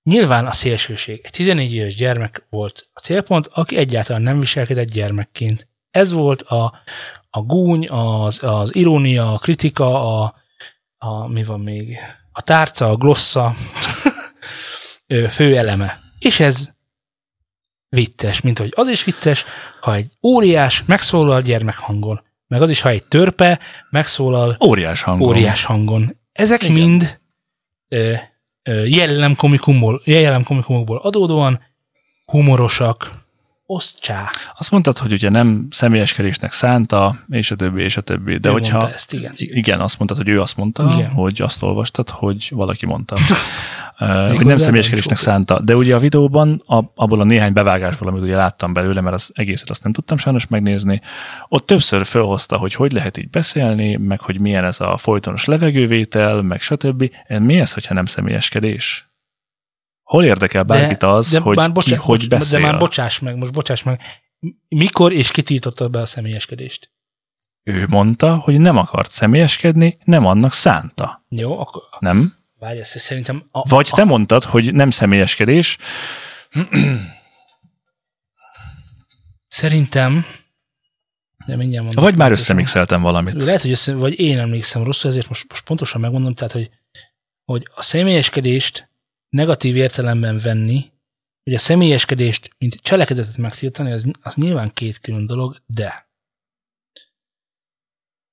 nyilván a szélsőség. Egy 14 éves gyermek volt a célpont, aki egyáltalán nem viselkedett gyermekként. Ez volt a, a gúny, az, az irónia, a kritika, a, a, mi van még, a tárca, a glossa ö, fő eleme. És ez vicces, mint hogy az is vicces, ha egy óriás megszólal gyermekhangon, meg az is, ha egy törpe megszólal Óriás hangon. óriás hangon. Ezek Igen. Igen. mind ö, ö, jellemkomikumból, jellemkomikumokból adódóan humorosak, osztsá. Azt mondtad, hogy ugye nem személyeskedésnek szánta, és a többi, és a többi. De Ő hogyha... ezt, igen. Igen, azt mondtad, hogy ő azt mondta, Igen. hogy azt olvastad, hogy valaki mondta. Uh, hogy nem személyeskedésnek szánta. De ugye a videóban, a, abból a néhány bevágásból, amit ugye láttam belőle, mert az egészet azt nem tudtam sajnos megnézni, ott többször felhozta, hogy hogy lehet így beszélni, meg hogy milyen ez a folytonos levegővétel, meg stb. Mi ez, hogyha nem személyeskedés? Hol érdekel bárkit az, de hogy már ki bocsá- hogy bocs- beszél? De már bocsáss meg, most bocsáss meg. Mikor és ki tiltotta be a személyeskedést? Ő mondta, hogy nem akart személyeskedni, nem annak szánta. Jó, akkor Nem? várj, ezt szerintem... A, Vagy a, te mondtad, hogy nem személyeskedés, Szerintem... De mindjárt mondom. vagy már összemixeltem valamit. Lehet, hogy össze, vagy én emlékszem rosszul, ezért most, most pontosan megmondom, tehát, hogy, hogy a személyeskedést negatív értelemben venni, hogy a személyeskedést, mint cselekedetet megtiltani, az, az nyilván két külön dolog, de.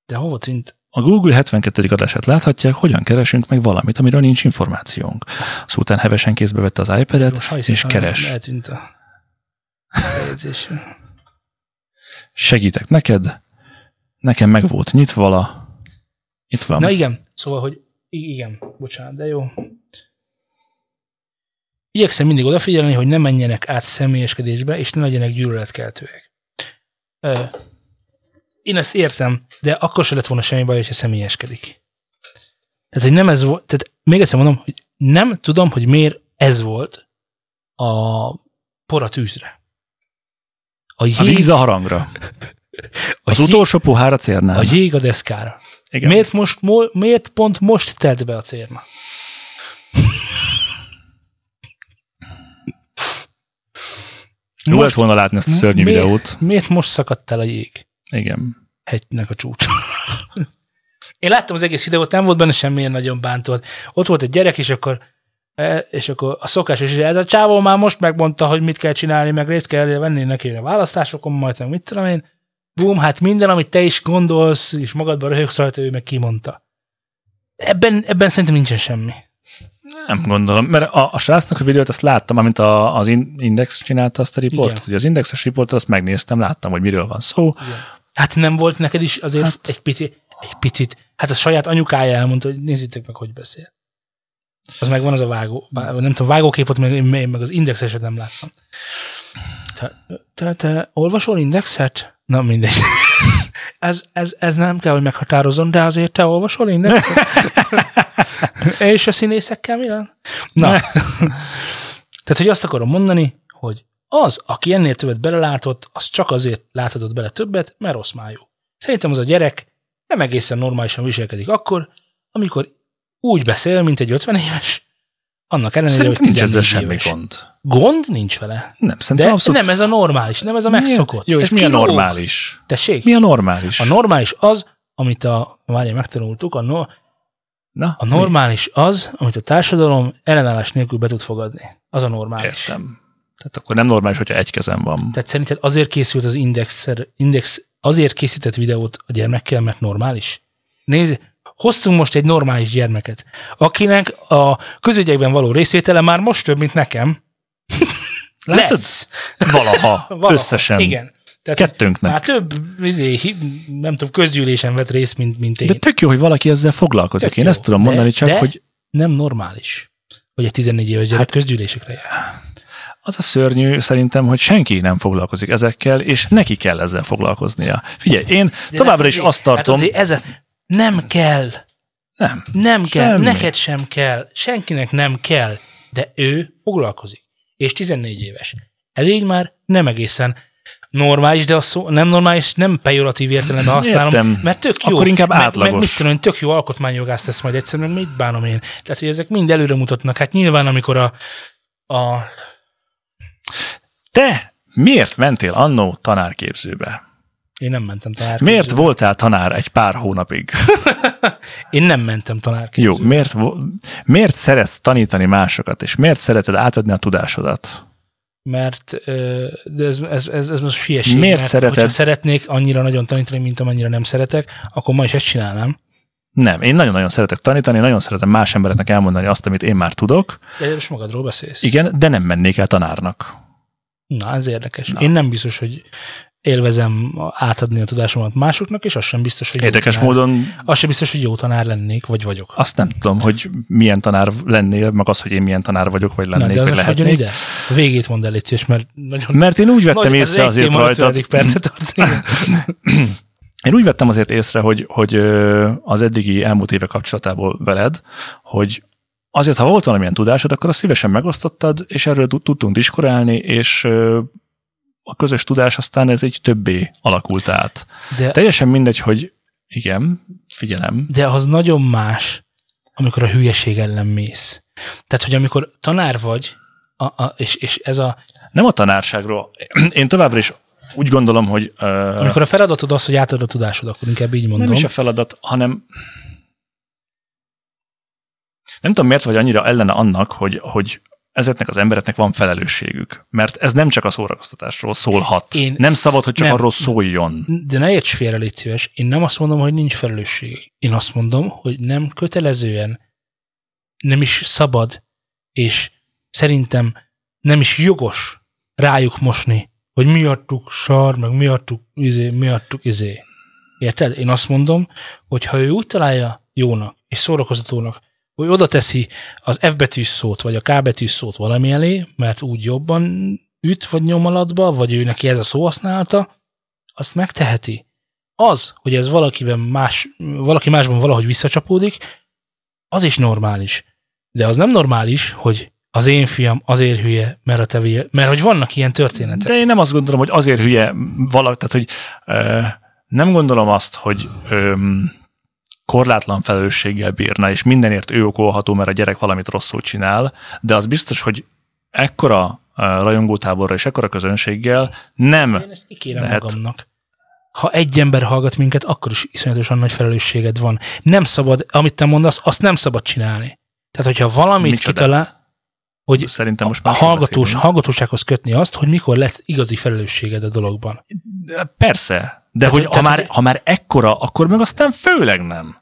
De hova tűnt? A Google 72. adását láthatják, hogyan keresünk meg valamit, amiről nincs információnk. Szultán hevesen kézbe vette az iPad-et, és keres. Eltűnt a... Segítek neked, nekem meg volt nyitva vala. Itt van. Na igen, szóval, hogy igen, bocsánat, de jó. Igyekszem mindig odafigyelni, hogy ne menjenek át személyeskedésbe, és ne legyenek gyűlöletkeltőek. Ö, én ezt értem, de akkor se lett volna semmi baj, hogyha személyeskedik. Tehát, hogy nem ez volt, tehát még egyszer mondom, hogy nem tudom, hogy miért ez volt a por a tűzre. A jég, a víz a harangra. a Az jég, utolsó pohár a cérnál. a jég a deszkára. Igen. Miért, most, mo- miért pont most telt be a cérna? Jó lett volna látni ezt a szörnyű miért, videót. Miért most szakadt el a jég Igen. hegynek a csúcs? Én láttam az egész videót, nem volt benne semmilyen nagyon bántott. Ott volt egy gyerek, és akkor e, és akkor a szokásos is, ez a csávó már most megmondta, hogy mit kell csinálni, meg részt kell venni neki a választásokon, majd meg mit tudom én. Bum, hát minden, amit te is gondolsz, és magadban röhögsz rajta, ő meg kimondta. Ebben, ebben szerintem nincsen semmi. Nem gondolom, mert a, a srácnak a videót azt láttam, amint a, az in- Index csinálta azt a riportot. Igen. Ugye az Indexes riportot azt megnéztem, láttam, hogy miről van szó. Hát nem volt neked is azért hát. Egy picit, egy picit, hát a saját anyukája elmondta, hogy nézzétek meg, hogy beszél. Az meg van az a vágó, vá- nem tudom, vágóképot, meg, én meg az indexeset nem láttam. Te, te, te olvasol indexet? Na mindegy. ez, ez, ez nem kell, hogy meghatározon, de azért te olvasol indexet? És a színészekkel mi van? Na. Tehát, hogy azt akarom mondani, hogy az, aki ennél többet belelátott, az csak azért láthatott bele többet, mert rossz májú. Szerintem az a gyerek nem egészen normálisan viselkedik akkor, amikor úgy beszél, mint egy 50 éves, annak ellenére, hogy Szerintem nincs 14 ezzel semmi éves. gond. Gond nincs vele. Nem, szerintem De abszolút. nem ez a normális, nem ez a megszokott. Jó, és ez mi a normális? Tessék? Mi a normális? A normális az, amit a, várjál, megtanultuk, a, no, Na, a normális az, amit a társadalom ellenállás nélkül be tud fogadni. Az a mi? normális. Értem. Tehát akkor nem normális, hogyha egy kezem van. Tehát szerinted azért készült az index, index azért készített videót a gyermekkel, mert normális? Nézd, hoztunk most egy normális gyermeket, akinek a közügyekben való részvétele már most több, mint nekem. Látod? Lesz. Valaha, Valaha. összesen. Igen. Tehát Kettőnknek. már több izé, nem tudom, közgyűlésen vett részt, mint, mint én. De tök jó, hogy valaki ezzel foglalkozik. Tök Én jó. ezt tudom De- mondani, csak de- hogy Nem normális, hogy egy 14 éves gyerek hát, közgyűlésekre jár. az a szörnyű szerintem, hogy senki nem foglalkozik ezekkel, és neki kell ezzel foglalkoznia. Figyelj, én De továbbra hát is azért- azt tartom, Hát ezen nem kell. nem, Nem kell, Semmi. neked sem kell, senkinek nem kell, de ő foglalkozik. És 14 éves. Ez így már nem egészen normális, de a szó nem normális, nem pejoratív értelemben használom, Értem. mert tök jó. Akkor inkább meg, átlagos. Meg mit tudom, tök jó alkotmányjogász lesz majd egyszer, meg mit bánom én. Tehát, hogy ezek mind előre mutatnak. Hát nyilván, amikor a, a te miért mentél annó tanárképzőbe? én nem mentem tanár. Miért voltál tanár egy pár hónapig? Én nem mentem tanár. Jó, miért, miért szeretsz tanítani másokat, és miért szereted átadni a tudásodat? Mert de ez, ez, ez, ez most hülyeség. Miért mert szereted? szeretnék annyira nagyon tanítani, mint amennyire nem szeretek, akkor ma is ezt csinálnám. Nem, én nagyon-nagyon szeretek tanítani, nagyon szeretem más embereknek elmondani azt, amit én már tudok. De most magadról beszélsz. Igen, de nem mennék el tanárnak. Na, ez érdekes. Na. Én nem biztos, hogy élvezem átadni a tudásomat másoknak, és az sem biztos, hogy Érdekes tanár. módon Az sem biztos, hogy jó tanár lennék, vagy vagyok. azt nem tudom, hogy milyen tanár lennél, meg az, hogy én milyen tanár vagyok, vagy Na, lennék, de az vagy hagyjon lehetnék. ide. A végét mondd el, szíves, mert nagyon... Mert én úgy vettem nagyon- észre egy azért rajtad, 50. percet tart. Igen. én úgy vettem azért észre, hogy, hogy az eddigi elmúlt éve kapcsolatából veled, hogy azért, ha volt valamilyen tudásod, akkor azt szívesen megosztottad, és erről tud- tudtunk diskorálni, és a közös tudás aztán ez egy többé alakult át. De, Teljesen mindegy, hogy igen, figyelem, de az nagyon más, amikor a hülyeség ellen mész. Tehát, hogy amikor tanár vagy, a, a, és, és ez a, nem a tanárságról. Én továbbra is úgy gondolom, hogy ö, amikor a feladatod az, hogy átadod a tudásod, akkor inkább így mondom. nem is a feladat, hanem nem tudom, miért vagy annyira ellene annak, hogy, hogy ezeknek az embereknek van felelősségük. Mert ez nem csak a szórakoztatásról szólhat. Én- nem szabad, hogy csak nem. arról szóljon. De ne érts félre, légy szíves. Én nem azt mondom, hogy nincs felelősség. Én azt mondom, hogy nem kötelezően, nem is szabad, és szerintem nem is jogos rájuk mosni hogy miattuk szar, meg miattuk izé, miattuk izé. Érted? Én azt mondom, hogy ha ő úgy találja jónak és szórakoztatónak, hogy oda teszi az F betűs szót, vagy a K betűs szót valami elé, mert úgy jobban üt, vagy nyomalatba, vagy ő neki ez a szó használata, azt megteheti. Az, hogy ez valakiben más, valaki másban valahogy visszacsapódik, az is normális. De az nem normális, hogy az én fiam azért hülye, mert a te vél, mert hogy vannak ilyen történetek. De én nem azt gondolom, hogy azért hülye valaki, tehát hogy ö, nem gondolom azt, hogy ö, korlátlan felelősséggel bírna, és mindenért ő okolható, mert a gyerek valamit rosszul csinál, de az biztos, hogy ekkora rajongótáborra és ekkora közönséggel nem Én ezt lehet. magamnak. Ha egy ember hallgat minket, akkor is iszonyatosan nagy felelősséged van. Nem szabad, amit te mondasz, azt nem szabad csinálni. Tehát, hogyha valamit Micsodát? kitalál, hogy Szerintem most a hallgatós, hallgatósághoz kötni azt, hogy mikor lesz igazi felelősséged a dologban. Persze, de tehát, hogy, tehát, ha, már, ha már ekkora, akkor meg aztán főleg nem.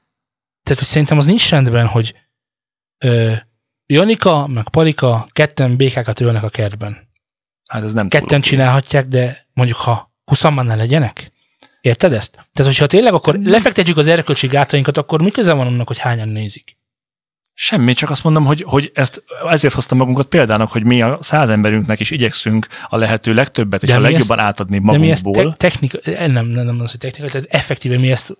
Tehát, hogy szerintem az nincs rendben, hogy ö, Janika, meg Palika ketten békákat ölnek a kertben. Hát ez nem Ketten csinálhatják, de mondjuk ha huszan ne legyenek. Érted ezt? Tehát, hogyha tényleg akkor lefektetjük az erkölcsi gátainkat, akkor mi köze van annak, hogy hányan nézik? Semmi, csak azt mondom, hogy, hogy ezt ezért hoztam magunkat példának, hogy mi a száz emberünknek is igyekszünk a lehető legtöbbet és de a legjobban ezt, átadni magunkból. De mi ezt te- technika, nem, nem, nem az, hogy technika, tehát effektíve mi ezt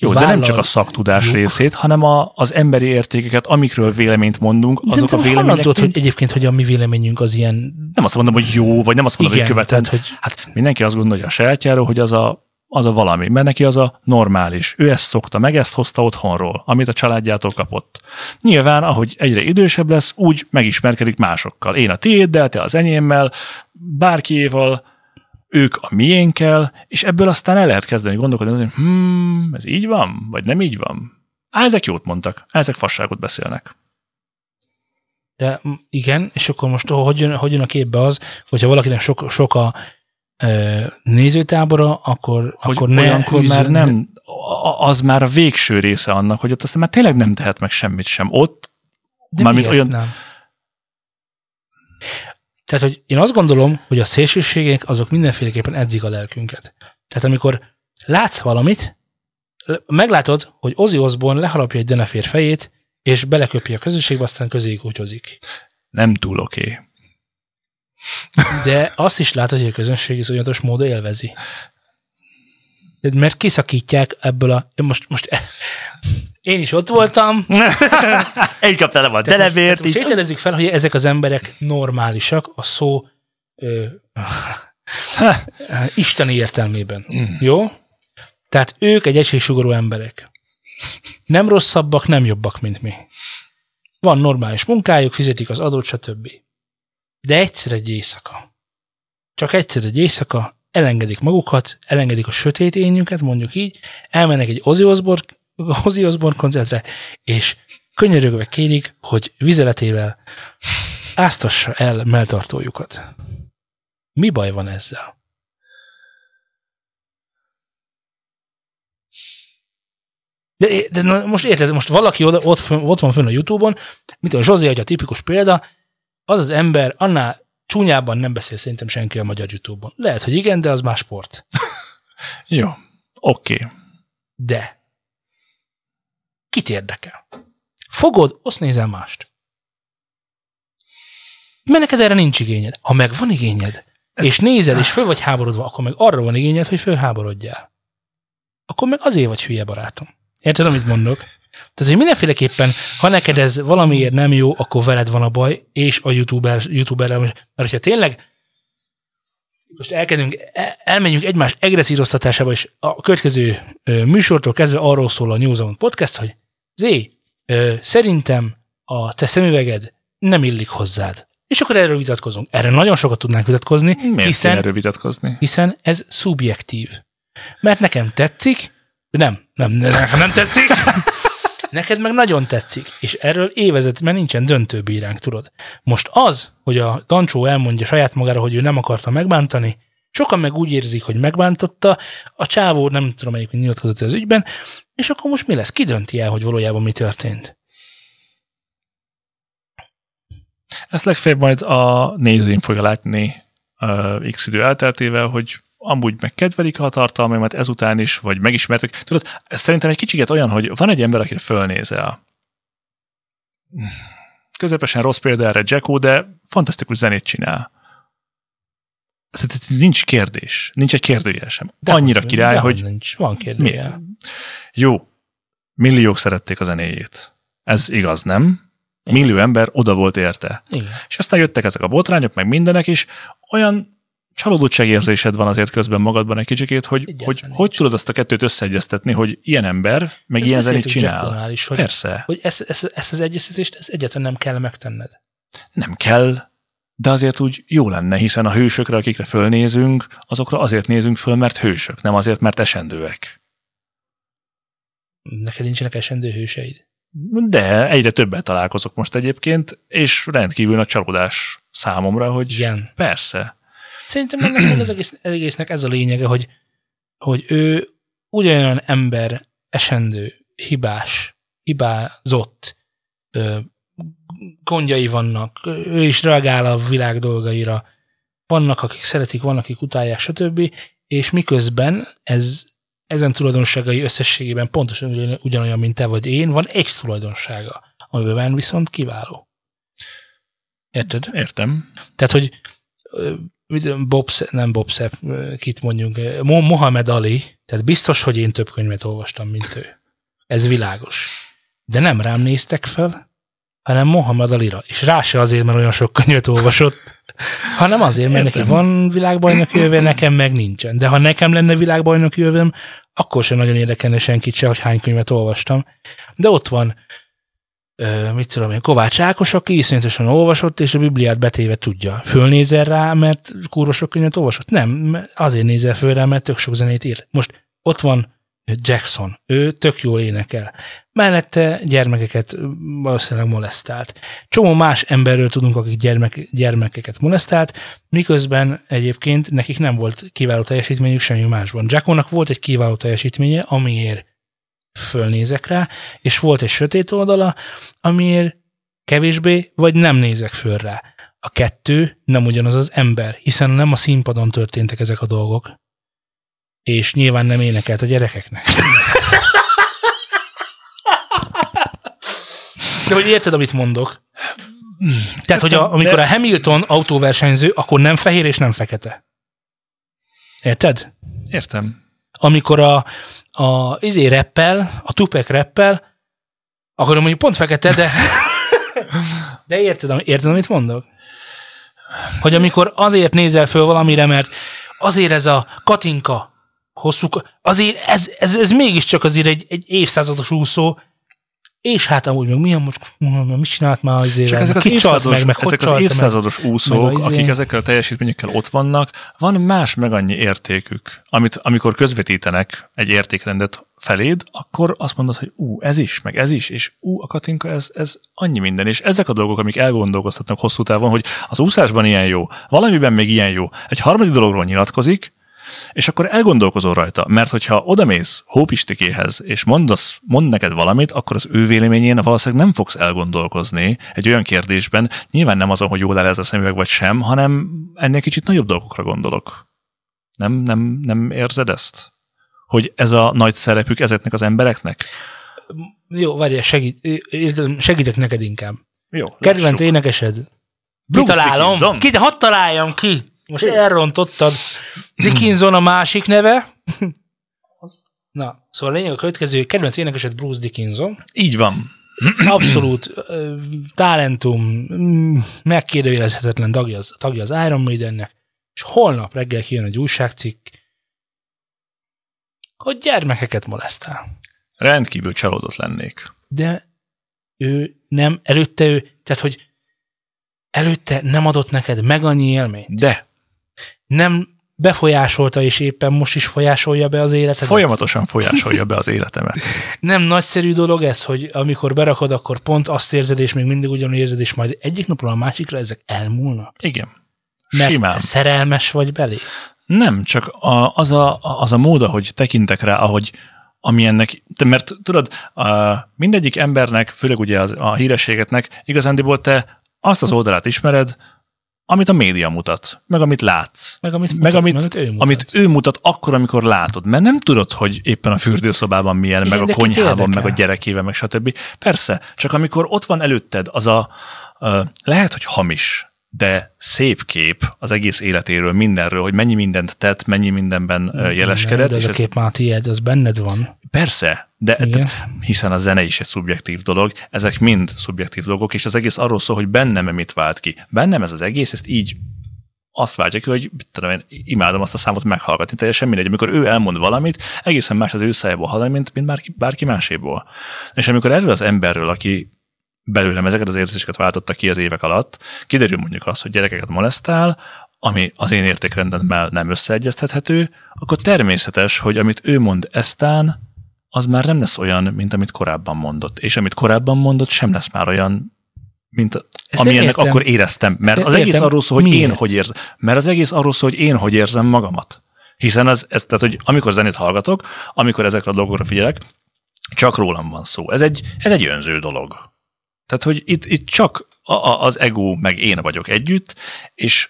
jó, de nem csak a szaktudás részét, hanem a, az emberi értékeket, amikről véleményt mondunk, azok de a vélemények. Tudod, hogy egyébként, hogy a mi véleményünk az ilyen... Nem azt mondom, hogy jó, vagy nem azt mondom, Igen, hogy követed. Tehát, hogy... Hát mindenki azt gondolja a sajátjáról, hogy az a az a valami, mert neki az a normális. Ő ezt szokta meg, ezt hozta otthonról, amit a családjától kapott. Nyilván, ahogy egyre idősebb lesz, úgy megismerkedik másokkal. Én a tiéddel, te az enyémmel, bárkiéval, ők a miénkkel, és ebből aztán el lehet kezdeni gondolkodni, hogy hmm, ez így van, vagy nem így van. Á, ezek jót mondtak, ezek fasságot beszélnek. De igen, és akkor most hogy jön, hogy jön a képbe az, hogyha valakinek sok, sok a nézőtábora, akkor, hogy akkor ne olyankor üzön, már nem, az már a végső része annak, hogy ott aztán már tényleg nem tehet meg semmit sem. Ott, De mármint olyan... Nem? Tehát, hogy én azt gondolom, hogy a szélsőségek azok mindenféleképpen edzik a lelkünket. Tehát amikor látsz valamit, meglátod, hogy Ozzy Osbourne leharapja egy denefér fejét, és beleköpi a közösségbe, aztán közéig útyozik. Nem túl oké. Okay. De azt is látod, hogy a közönség iszonyatos módon élvezi. Mert kiszakítják ebből a... Most, most én is ott voltam. Én kaptam a televért. Most, most fel, hogy ezek az emberek normálisak a szó ö, isteni értelmében. Mm. Jó? Tehát ők egy egységsugarú emberek. Nem rosszabbak, nem jobbak, mint mi. Van normális munkájuk, fizetik az adót, stb. De egyszer egy éjszaka. Csak egyszer egy éjszaka elengedik magukat, elengedik a sötét énjüket, mondjuk így, elmennek egy Ozzy Osbourne, Ozzy Osbourne koncertre, és könyörögve kérik, hogy vizeletével áztassa el melltartójukat. Mi baj van ezzel? De, de most érted, most valaki oda, ott, ott van fönn a Youtube-on, mint a Zsozé, hogy a tipikus példa, az az ember annál csúnyában nem beszél szerintem senki a magyar Youtube-on. Lehet, hogy igen, de az más sport. Jó, oké. Okay. De kit érdekel? Fogod, azt nézel mást. Mert neked erre nincs igényed. Ha meg van igényed, Ezt... és nézed, és föl vagy háborodva, akkor meg arra van igényed, hogy fölháborodjál. Akkor meg azért vagy hülye barátom. Érted, amit mondok? Tehát, hogy mindenféleképpen, ha neked ez valamiért nem jó, akkor veled van a baj, és a youtuber, youtuber mert hogyha tényleg most elkezdünk, elmenjünk egymás egresszíroztatásába, és a következő műsortól kezdve arról szól a New Zone podcast, hogy Zé, szerintem a te szemüveged nem illik hozzád. És akkor erről vitatkozunk. Erről nagyon sokat tudnánk vitatkozni, Miért hiszen, erről vitatkozni? hiszen ez szubjektív. Mert nekem tetszik, nem, nem, nekem nem tetszik, Neked meg nagyon tetszik, és erről évezet, mert nincsen döntőbíránk, tudod. Most az, hogy a Dancsó elmondja saját magára, hogy ő nem akarta megbántani, sokan meg úgy érzik, hogy megbántotta, a csávó nem tudom melyik nyilatkozott az ügyben, és akkor most mi lesz? Ki dönti el, hogy valójában mi történt? Ezt legfeljebb majd a nézőim fogja látni uh, x idő elteltével, hogy amúgy meg kedvelik a tartalmaimat ezután is, vagy megismertek. Tudod, ez szerintem egy kicsit olyan, hogy van egy ember, akire fölnézel. Közepesen rossz példa erre Jacko, de fantasztikus zenét csinál. Tehát nincs kérdés. Nincs egy kérdőjel sem. De Annyira hogy- király, de hogy Nincs, van kérdője. jó, milliók szerették a zenéjét. Ez igaz, nem? Millió ember oda volt érte. Igen. És aztán jöttek ezek a botrányok, meg mindenek is. Olyan csalódottságérzésed van azért közben magadban egy kicsikét, hogy Egyáltalán hogy, nincs. hogy tudod azt a kettőt összeegyeztetni, hogy ilyen ember, meg Ezt ilyen zenét csinál. Is, hogy, Persze, hogy ezt, ezt, ezt az egyeztetést ezt egyáltalán nem kell megtenned. nem kell, de azért úgy jó lenne, hiszen a hősökre, akikre fölnézünk, azokra azért nézünk föl, mert hősök, nem azért, mert esendőek. Neked nincsenek esendő hőseid. De egyre többet találkozok most egyébként, és rendkívül nagy csalódás számomra, hogy Igen. persze. Szerintem ennek az egész, egésznek ez a lényege, hogy, hogy ő ugyanolyan ember, esendő, hibás, hibázott, ö, gondjai vannak, ő is reagál a világ dolgaira, vannak, akik szeretik, vannak, akik utálják, stb. És miközben ez, ezen tulajdonságai összességében pontosan ugyan- ugyanolyan, mint te vagy én, van egy tulajdonsága, amiben viszont kiváló. Érted? Értem. Tehát, hogy Bob, nem Bob Sepp, ö, kit mondjunk, Mo- Mohamed Ali, tehát biztos, hogy én több könyvet olvastam, mint ő. Ez világos. De nem rám néztek fel, hanem Mohamed Alira. És rá se azért, mert olyan sok könyvet olvasott, hanem azért, mert neki Értem. van világbajnoki jöve, nekem meg nincsen. De ha nekem lenne világbajnoki jövőm, akkor sem nagyon érdekelne senkit se, hogy hány könyvet olvastam. De ott van mit tudom én, Kovács Ákos, aki iszonyatosan olvasott, és a Bibliát betéve tudja. Fölnézel rá, mert kurva sok könyvet olvasott? Nem, azért nézel föl rá, mert tök sok zenét ír. Most ott van Jackson, ő tök jól énekel. Mellette gyermekeket valószínűleg molesztált. Csomó más emberről tudunk, akik gyermek, gyermekeket molesztált, miközben egyébként nekik nem volt kiváló teljesítményük semmi másban. Jackonak volt egy kiváló teljesítménye, amiért fölnézek rá, és volt egy sötét oldala, amiért kevésbé vagy nem nézek föl rá. A kettő nem ugyanaz az ember, hiszen nem a színpadon történtek ezek a dolgok. És nyilván nem énekelt a gyerekeknek. De hogy érted, amit mondok? Tehát, hogy a, amikor a Hamilton autóversenyző, akkor nem fehér és nem fekete. Érted? Értem. Amikor a, a izé reppel, a Tupac reppel, akkor mondjuk pont fekete, de de érted, érted, amit mondok? Hogy amikor azért nézel föl valamire, mert azért ez a Katinka hosszú, azért ez, ez, ez mégiscsak azért egy, egy évszázados úszó, és hát amúgy meg milyen most, mit csinált már azért, Csak ezek az, évszázados, meg, meg, ezek az meg? évszázados meg úszók, a izé- akik ezekkel a teljesítményekkel ott vannak, van más meg annyi értékük, amit amikor közvetítenek egy értékrendet feléd, akkor azt mondod, hogy ú, ez is, meg ez is, és ú, a Katinka, ez, ez annyi minden. És ezek a dolgok, amik elgondolkoztatnak hosszú távon, hogy az úszásban ilyen jó, valamiben még ilyen jó. Egy harmadik dologról nyilatkozik, és akkor elgondolkozol rajta, mert hogyha odamész Hópistikéhez, és mondasz, mond neked valamit, akkor az ő véleményén valószínűleg nem fogsz elgondolkozni egy olyan kérdésben, nyilván nem azon, hogy jól áll ez a szemüveg vagy sem, hanem ennél kicsit nagyobb dolgokra gondolok. Nem, nem, nem érzed ezt? Hogy ez a nagy szerepük ezeknek az embereknek? Jó, várjál, segít, segítek neked inkább. Jó. Kedvenc énekesed? Bruce Kitalálom. Dickinson. Ki, hadd találjam ki. Most elrontottad. Dickinson a másik neve. Na, szóval a lényeg a következő, kedvenc énekesed Bruce Dickinson. Így van. Abszolút ö, talentum, mm, megkérdőjelezhetetlen tagja az, tagja az Iron Maidennek, és holnap reggel kijön egy újságcikk, hogy gyermekeket molesztál. Rendkívül csalódott lennék. de ő nem, előtte ő, tehát hogy előtte nem adott neked meg annyi élményt, De nem befolyásolta, és éppen most is folyásolja be az életedet. folyamatosan folyásolja be az életemet. Nem nagyszerű dolog ez, hogy amikor berakod, akkor pont azt érzed, és még mindig ugyanúgy érzed, és majd egyik napról a másikra ezek elmúlnak. Igen. Mert Simán. te szerelmes vagy belé. Nem, csak a, az, a, az a mód, ahogy tekintek rá, ahogy amilyennek, de mert tudod, a, mindegyik embernek, főleg ugye az, a hírességetnek, igazándiból te azt az oldalát ismered, amit a média mutat, meg amit látsz. Meg amit, Meg mutat, amit, meg amit ő mutat. amit ő mutat akkor, amikor látod. Mert nem tudod, hogy éppen a fürdőszobában milyen, Igen, meg a konyhában, meg a gyerekével, meg stb. Persze, csak amikor ott van előtted az a, lehet, hogy hamis, de szép kép az egész életéről, mindenről, hogy mennyi mindent tett, mennyi mindenben jeleskedett. De ez és a kép már tiéd, az benned van. persze, de tehát, hiszen a zene is egy szubjektív dolog, ezek mind szubjektív dolgok, és az egész arról szól, hogy bennem mit vált ki. Bennem ez az egész, ezt így azt váltja ki, hogy tudom én, imádom azt a számot meghallgatni, teljesen mindegy. Amikor ő elmond valamit, egészen más az ő szájából hallani, mint, mint bárki, bárki máséból. És amikor erről az emberről, aki belőlem ezeket az érzéseket váltotta ki az évek alatt, kiderül mondjuk azt, hogy gyerekeket molesztál, ami az én értékrendemmel nem összeegyeztethető, akkor természetes, hogy amit ő mond eztán, az már nem lesz olyan, mint amit korábban mondott. És amit korábban mondott, sem lesz már olyan, mint Ezt amilyennek értem. akkor éreztem. Mert az Értem. egész arról szól, hogy én Miért? hogy érzem. Mert az egész arról szól, hogy én hogy érzem magamat. Hiszen az, ez, tehát, hogy amikor zenét hallgatok, amikor ezekre a dolgokra figyelek, csak rólam van szó. Ez egy, ez egy önző dolog. Tehát, hogy itt, itt csak a, a, az ego meg én vagyok együtt, és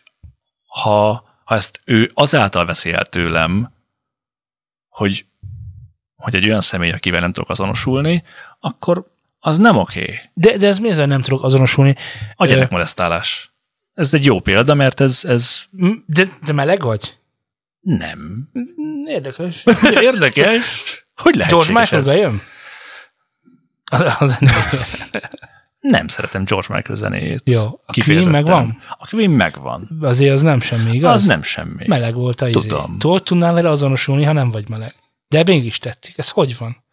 ha, ha ezt ő azáltal veszi el tőlem, hogy, hogy egy olyan személy, akivel nem tudok azonosulni, akkor az nem oké. Okay. De, de ez mi ezzel nem tudok azonosulni? A gyerekmolesztálás. Ez egy jó példa, mert ez, ez De, de meleg vagy? nem. Érdekes. Érdekes. Hogy George lehetséges Michael ez? bejön? Az, az Nem szeretem George Michael zenéjét. Jó. A Queen megvan? A Queen megvan. Azért az nem semmi, igaz? Az nem semmi. Meleg volt a izé. Tudom. Tudod, tudnál vele azonosulni, ha nem vagy meleg. De mégis tetszik. Ez hogy van?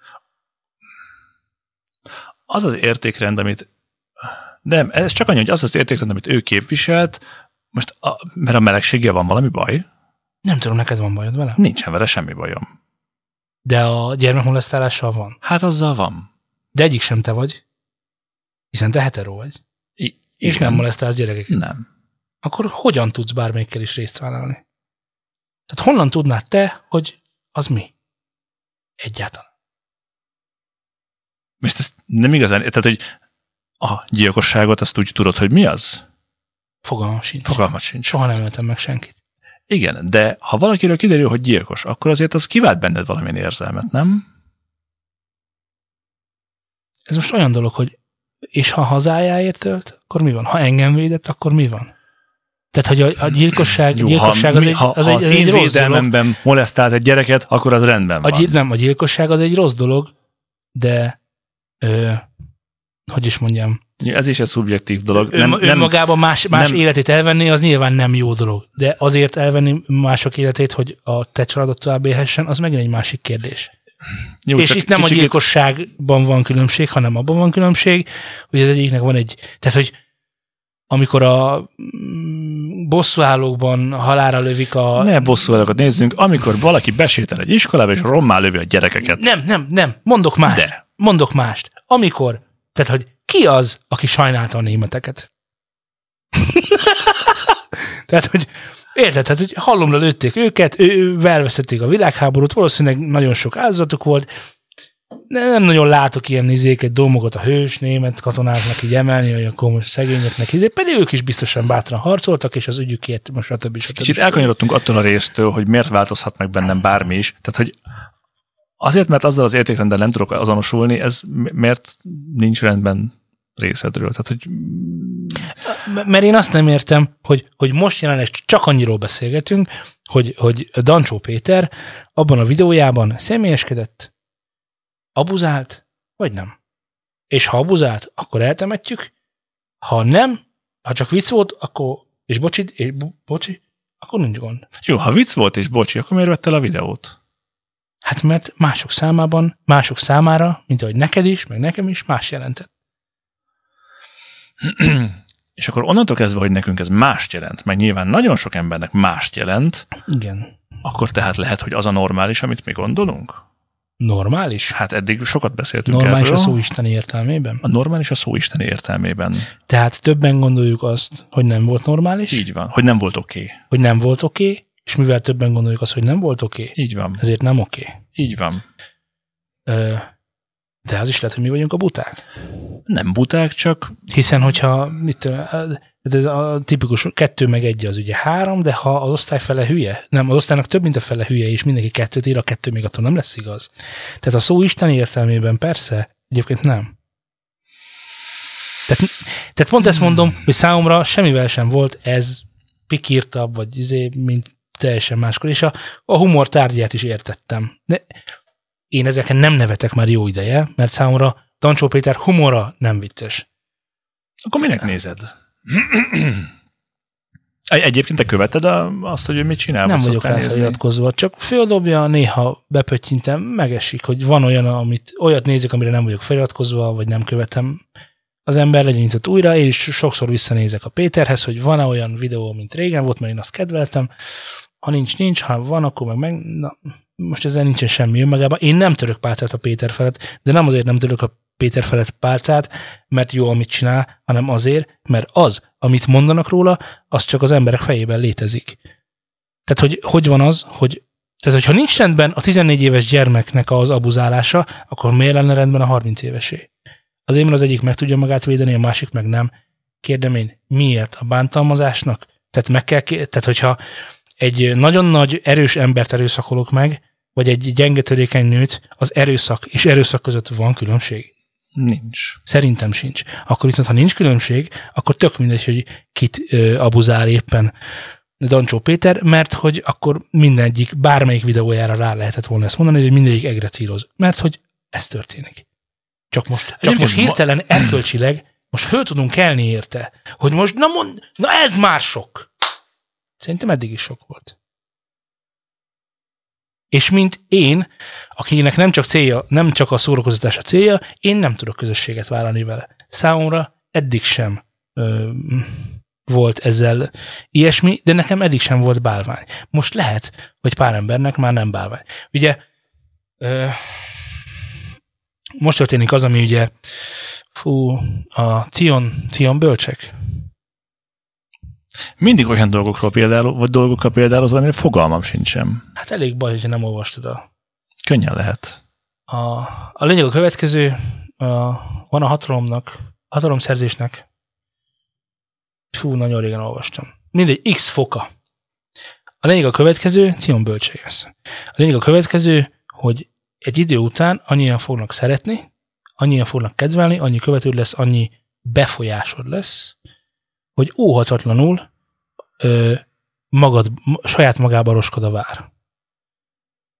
az az értékrend, amit nem, ez csak annyi, hogy az az értékrend, amit ő képviselt, most, a, mert a melegséggel van valami baj, Nem tudom, neked van bajod vele? nincsen vele semmi bajom. De a gyermekmolesztálással van. Hát azzal van. De egyik sem te vagy. Hiszen te hetero vagy. I- És igen. nem molesztálsz gyerekeket. Nem. Akkor hogyan tudsz bármelyikkel is részt vállalni? Tehát honnan tudnád te, hogy az mi? Egyáltalán. Most ezt nem igazán, tehát, hogy a gyilkosságot azt úgy tudod, hogy mi az? Fogalmam sincs. Fogalmat sincs. Soha nem öltem meg senkit. Igen, de ha valakiről kiderül, hogy gyilkos, akkor azért az kivált benned valamilyen érzelmet, nem? Ez most olyan dolog, hogy és ha hazájáért ölt, akkor mi van? Ha engem védett, akkor mi van? Tehát, hogy a, a gyilkosság, Jó, gyilkosság ha, az mi- egy, ha, az ha egy, az az én egy rossz dolog. molesztált egy gyereket, akkor az rendben A, van. nem, a gyilkosság az egy rossz dolog, de ö, hogy is mondjam, Ez is egy szubjektív dolog. nem, Nem, nem, önmagában más, más nem- életét elvenni, az nyilván nem jó dolog. De azért elvenni mások életét, hogy a te családod tovább élhessen, az megint egy másik kérdés. Jó, és itt nem a gyilkosságban van különbség, hanem abban van különbség, hogy az egyiknek van egy, tehát hogy amikor a mm, bosszúállókban halára lövik a... Ne bosszúállókat nézzünk, amikor valaki besétel egy iskolába, és rommá lövi a gyerekeket. nem, nem, nem, mondok mást. De. Mondok mást. Amikor, tehát hogy ki az, aki sajnálta a németeket? tehát, hogy Érted? Tehát, hogy halomra lőtték őket, ő, elvesztették a világháborút, valószínűleg nagyon sok áldozatuk volt. Ne- Nem nagyon látok ilyen izéket, dolmokat a hős német katonáknak így emelni, hogy akkor most szegényeknek izé, pedig ők is biztosan bátran harcoltak, és az ügyükért, most stb. stb. Kicsit elkanyarodtunk attól a résztől, hogy miért változhat meg bennem bármi is. Tehát, hogy azért, mert azzal az értékrenddel nem tudok azonosulni, ez mi- miért nincs rendben részedről? Tehát, hogy M- Mert én azt nem értem, hogy, hogy most jelenleg csak annyiról beszélgetünk, hogy, hogy Dancsó Péter abban a videójában személyeskedett, abuzált, vagy nem. És ha abuzált, akkor eltemetjük, ha nem, ha csak vicc volt, akkor, és bocsi, és bo- bocsi, akkor nincs gond. jó, ha vicc volt és bocsi, akkor miért vett el a videót? Hát mert mások számában, mások számára, mint ahogy neked is, meg nekem is, más jelentett. És akkor onnantól kezdve, hogy nekünk ez mást jelent, meg nyilván nagyon sok embernek mást jelent, Igen. akkor tehát lehet, hogy az a normális, amit mi gondolunk? Normális? Hát eddig sokat beszéltünk Normális erről. a szó isteni értelmében? A normális a szó isteni értelmében. Tehát többen gondoljuk azt, hogy nem volt normális, Így van. Hogy nem volt oké. Okay. hogy nem volt oké, okay, és mivel többen gondoljuk azt, hogy nem volt oké, okay, Így van. ezért nem oké. Okay. Így van. De az is lehet, hogy mi vagyunk a buták. Nem buták, csak Hiszen, hogyha mit, Tehát ez a tipikus kettő meg egy az ugye három, de ha az osztály fele hülye, nem, az osztálynak több, mint a fele hülye, és mindenki kettőt ír, a kettő még attól nem lesz igaz. Tehát a szó isteni értelmében persze, egyébként nem. Tehát, tehát pont ezt mondom, hogy számomra semmivel sem volt ez pikírtabb, vagy izé, mint teljesen máskor, és a, a humor tárgyát is értettem. De én ezeken nem nevetek már jó ideje, mert számomra Dancsó Péter humora nem vicces. Akkor minek nézed? Egy- Egyébként te követed a, azt, hogy ő mit csinál? Nem Vagy vagyok rá feliratkozva, csak földobja, néha bepöttyintem, megesik, hogy van olyan, amit olyat nézek, amire nem vagyok feliratkozva, vagy nem követem. Az ember legyen nyitott újra, és sokszor visszanézek a Péterhez, hogy van-e olyan videó, mint régen volt, mert én azt kedveltem. Ha nincs, nincs, ha van, akkor meg, meg na, most ezzel nincsen semmi önmagában. Én nem török pálcát a Péter felett, de nem azért nem török a Péter felett pálcát, mert jó, amit csinál, hanem azért, mert az, amit mondanak róla, az csak az emberek fejében létezik. Tehát, hogy hogy van az, hogy tehát, hogyha nincs rendben a 14 éves gyermeknek az abuzálása, akkor miért lenne rendben a 30 évesé? Azért, mert az egyik meg tudja magát védeni, a másik meg nem. Kérdem én, miért a bántalmazásnak? Tehát meg kell, tehát hogyha egy nagyon nagy, erős embert erőszakolok meg, vagy egy gyenge törékeny nőt, az erőszak és erőszak között van különbség? Nincs. Szerintem sincs. Akkor viszont, ha nincs különbség, akkor tök mindegy, hogy kit ö, abuzál éppen Dancsó Péter, mert hogy akkor mindegyik, bármelyik videójára rá lehetett volna ezt mondani, hogy mindegyik egre cíloz. Mert hogy ez történik. Csak most, csak Egyébként most ma- hirtelen erkölcsileg most föl tudunk kelni érte, hogy most, na mond, na ez már sok. Szerintem eddig is sok volt. És mint én, akinek nem csak célja, nem csak a szórakoztatás a célja, én nem tudok közösséget vállalni vele. Számomra eddig sem ö, volt ezzel ilyesmi, de nekem eddig sem volt bálvány. Most lehet, hogy pár embernek már nem bálvány. Ugye ö, most történik az, ami ugye fú, a Cion, Cion bölcsek. Mindig olyan dolgokról például, vagy dolgokkal például az, amire fogalmam sincsen. Hát elég baj, hogyha nem olvastad a Könnyen lehet. A, a lényeg a következő, a, van a hatalomnak, hatalomszerzésnek, fú, nagyon régen olvastam. Mindegy, x foka. A lényeg a következő, Cion bölcséges. A lényeg a következő, hogy egy idő után annyian fognak szeretni, annyian fognak kedvelni, annyi követőd lesz, annyi befolyásod lesz, hogy óhatatlanul ö, magad, saját magába roskod a vár.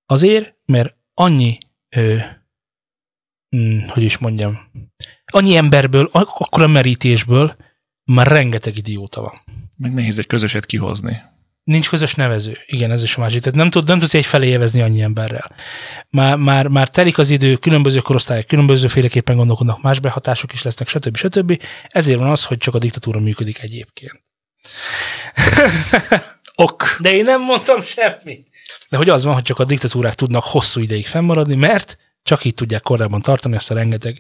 Azért, mert annyi, ö, mm, hogy is mondjam, annyi emberből, ak- akkora merítésből már rengeteg idióta van. Meg nehéz egy közöset kihozni. Nincs közös nevező. Igen, ez is a másik. Tehát nem, tud, nem tudsz egy felé évezni annyi emberrel. Már, már, már telik az idő, különböző korosztályok, különbözőféleképpen gondolkodnak, más behatások is lesznek, stb. stb. Ezért van az, hogy csak a diktatúra működik egyébként. Ok. De én nem mondtam semmit. De hogy az van, hogy csak a diktatúrák tudnak hosszú ideig fennmaradni, mert csak így tudják korábban tartani ezt a rengeteg